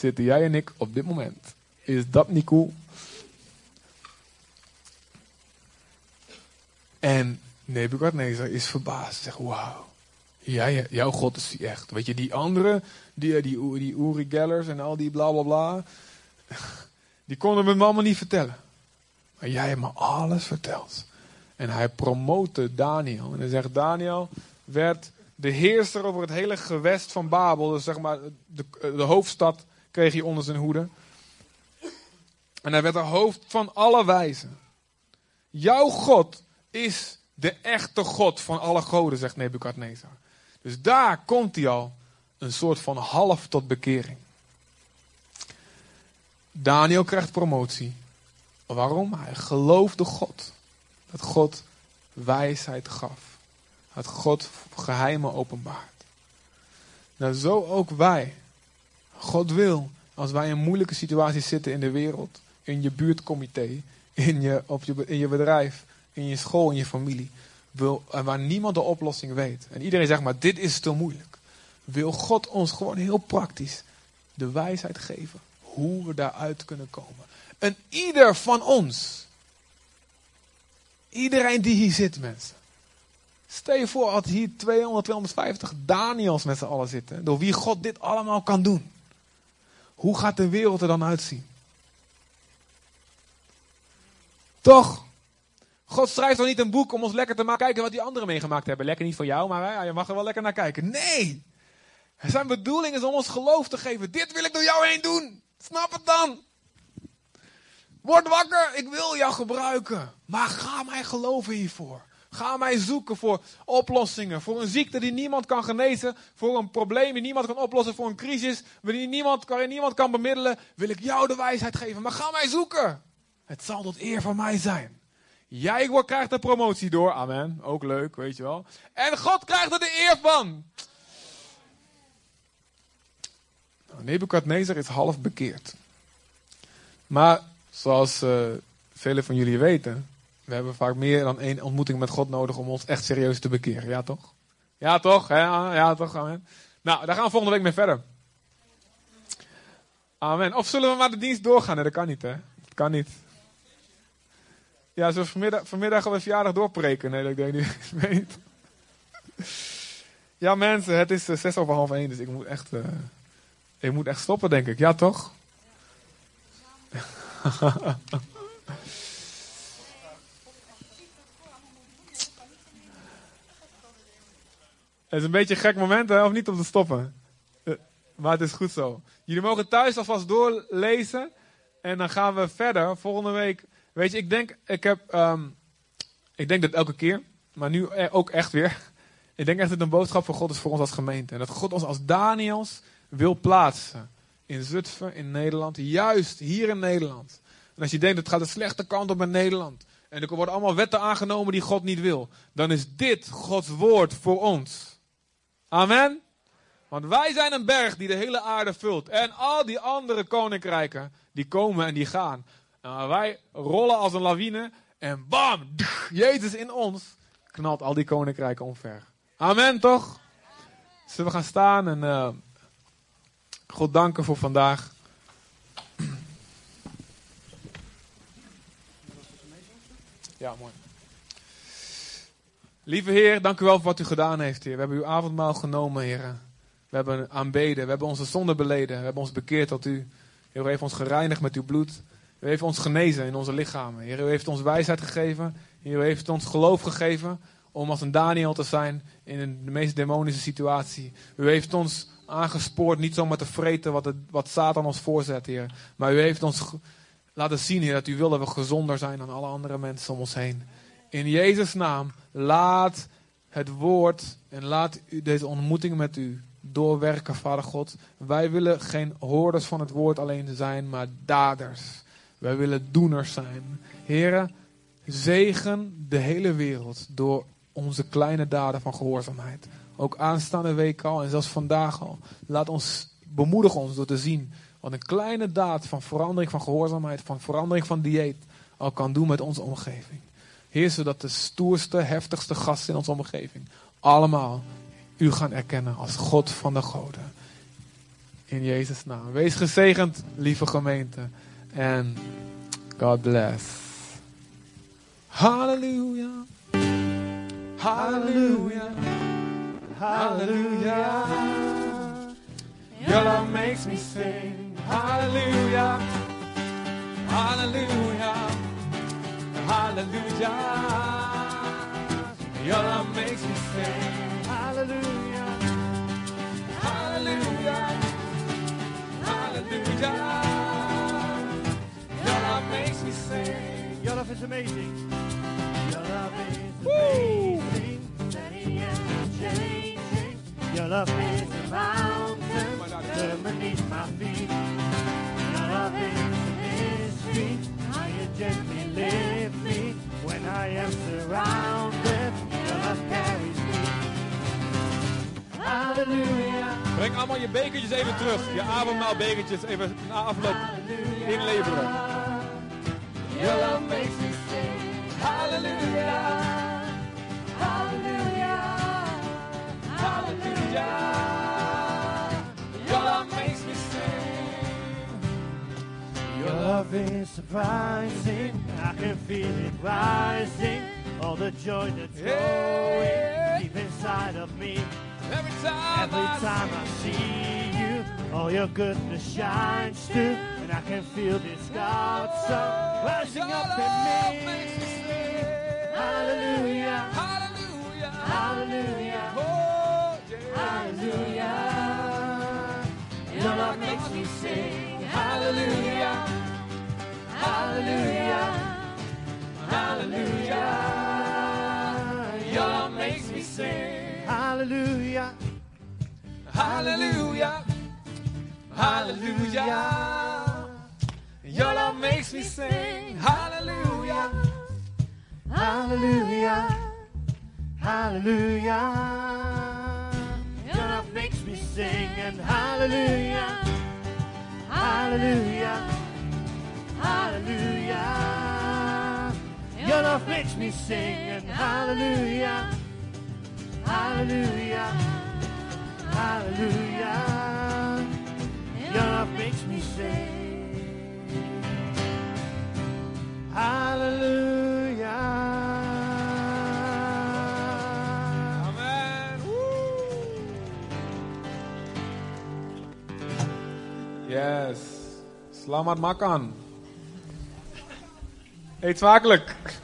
zitten jij en ik op dit moment. Is dat niet cool? En Nebukadnezar is verbaasd. Zegt, wauw. Jij, jouw God is die echt. Weet je, die anderen, die, die, die Uri Gellers en al die bla bla bla. Die konden me allemaal niet vertellen. Maar jij hebt me alles verteld. En hij promote Daniel. En hij zegt, Daniel werd de heerser over het hele gewest van Babel. Dus zeg maar, de, de hoofdstad kreeg hij onder zijn hoede. En hij werd de hoofd van alle wijzen. Jouw God is de echte God van alle goden, zegt Nebukadnezar. Dus daar komt hij al een soort van half tot bekering. Daniel krijgt promotie. Waarom? Hij geloofde God. Dat God wijsheid gaf. Dat God geheimen openbaart. Nou, zo ook wij. God wil, als wij in moeilijke situaties zitten in de wereld, in je buurtcomité, in je, op je, in je bedrijf, in je school, in je familie, wil, en waar niemand de oplossing weet. En iedereen zegt maar, dit is te moeilijk. Wil God ons gewoon heel praktisch de wijsheid geven hoe we daaruit kunnen komen. En ieder van ons, iedereen die hier zit mensen. Stel je voor als hier 200, 250 Daniels met z'n allen zitten. Door wie God dit allemaal kan doen. Hoe gaat de wereld er dan uitzien? Toch? God schrijft toch niet een boek om ons lekker te maken kijken wat die anderen meegemaakt hebben. Lekker niet voor jou, maar ja, je mag er wel lekker naar kijken. Nee! Zijn bedoeling is om ons geloof te geven. Dit wil ik door jou heen doen. Snap het dan? Word wakker, ik wil jou gebruiken. Maar ga mij geloven hiervoor. Ga mij zoeken voor oplossingen. Voor een ziekte die niemand kan genezen. Voor een probleem die niemand kan oplossen. Voor een crisis waarin niemand, waarin niemand kan bemiddelen. Wil ik jou de wijsheid geven. Maar ga mij zoeken. Het zal tot eer van mij zijn. Jij krijgt de promotie door. Amen. Ook leuk, weet je wel. En God krijgt er de eer van. Nou, Nebukadnezar is half bekeerd. Maar zoals uh, velen van jullie weten, we hebben vaak meer dan één ontmoeting met God nodig om ons echt serieus te bekeren. Ja toch? Ja toch? Ja, ja toch? Amen. Nou, daar gaan we volgende week mee verder. Amen. Of zullen we maar de dienst doorgaan? Nee, dat kan niet hè. Kan niet. Ja, zo vanmiddag, vanmiddag gaan we verjaardag doorpreken. Nee, dat denk ik niet. Ja mensen, het is uh, zes over half één, dus ik moet echt... Uh, ik moet echt stoppen, denk ik. Ja, toch? Het is een beetje een gek moment, hè, of niet om te stoppen. Eh, maar het is goed zo. Jullie mogen thuis alvast doorlezen. En dan gaan we verder. Volgende week. Weet je, ik denk, ik heb. Um, ik denk dat elke keer. Maar nu ook echt weer. Ik denk echt dat het een boodschap van God is voor ons als gemeente. En dat God ons als Daniels wil plaatsen. In Zutphen, in Nederland. Juist hier in Nederland. En als je denkt, het gaat de slechte kant op met Nederland. En er worden allemaal wetten aangenomen die God niet wil. Dan is dit Gods woord voor ons. Amen. Want wij zijn een berg die de hele aarde vult. En al die andere koninkrijken, die komen en die gaan. En wij rollen als een lawine. En bam, Jezus in ons knalt al die koninkrijken omver. Amen, toch? Zullen we gaan staan en uh, God danken voor vandaag. Ja, mooi. Lieve Heer, dank u wel voor wat u gedaan heeft, Heer. We hebben uw avondmaal genomen, Heer. We hebben aanbeden, we hebben onze zonde beleden, we hebben ons bekeerd tot u. Heer, u heeft ons gereinigd met uw bloed. U heeft ons genezen in onze lichamen. Heer, u heeft ons wijsheid gegeven. Heer, u heeft ons geloof gegeven om als een Daniel te zijn in de meest demonische situatie. U heeft ons aangespoord niet zomaar te vreten wat, wat Satan ons voorzet, Heer. Maar u heeft ons laten zien, Heer, dat u wil dat we gezonder zijn dan alle andere mensen om ons heen. In Jezus' naam, laat het woord en laat u deze ontmoeting met u doorwerken, Vader God. Wij willen geen hoorders van het woord alleen zijn, maar daders. Wij willen doeners zijn. Heren, zegen de hele wereld door onze kleine daden van gehoorzaamheid. Ook aanstaande week al en zelfs vandaag al. Laat ons, bemoedig ons door te zien wat een kleine daad van verandering van gehoorzaamheid, van verandering van dieet al kan doen met onze omgeving. Heer, zodat de stoerste, heftigste gasten in onze omgeving allemaal u gaan erkennen als God van de goden. In Jezus' naam. Wees gezegend, lieve gemeente. En God bless. Halleluja. Halleluja. Halleluja. Your love makes me sing. Hallelujah. Hallelujah. Hallelujah. Your love makes me sing. Hallelujah. Hallelujah. Hallelujah. Your love makes me sing. Your love is amazing. Your love is amazing. Your love is a mountain beneath my feet. Breng allemaal je bekertjes even terug. Je avondmaalbekertjes even na afloop inleveren. Your love makes me sing. Hallelujah. Hallelujah. Hallelujah. Your love makes me sing. Your love is surprising. I can feel it rising. All the joy that's growing deep inside of me. Every time, Every I time I see you, all your goodness shines through. And I can feel this God's sun rising up in me. Hallelujah. Hallelujah. Hallelujah. Oh, yeah. Hallelujah. Your love makes me sing. Hallelujah. Hallelujah. Hallelujah. Your love makes me sing. Hallelujah. Hallelujah. Hallelujah. Your love makes me sing. Hallelujah. Hallelujah. Hallelujah. Your love makes me sing and hallelujah. Hallelujah. Hallelujah. Your love makes me sing and hallelujah. Hallelujah. Hallelujah. Your love makes me sing. Hallelujah. Amen. Yes. Selamat makan. Eet smakelijk.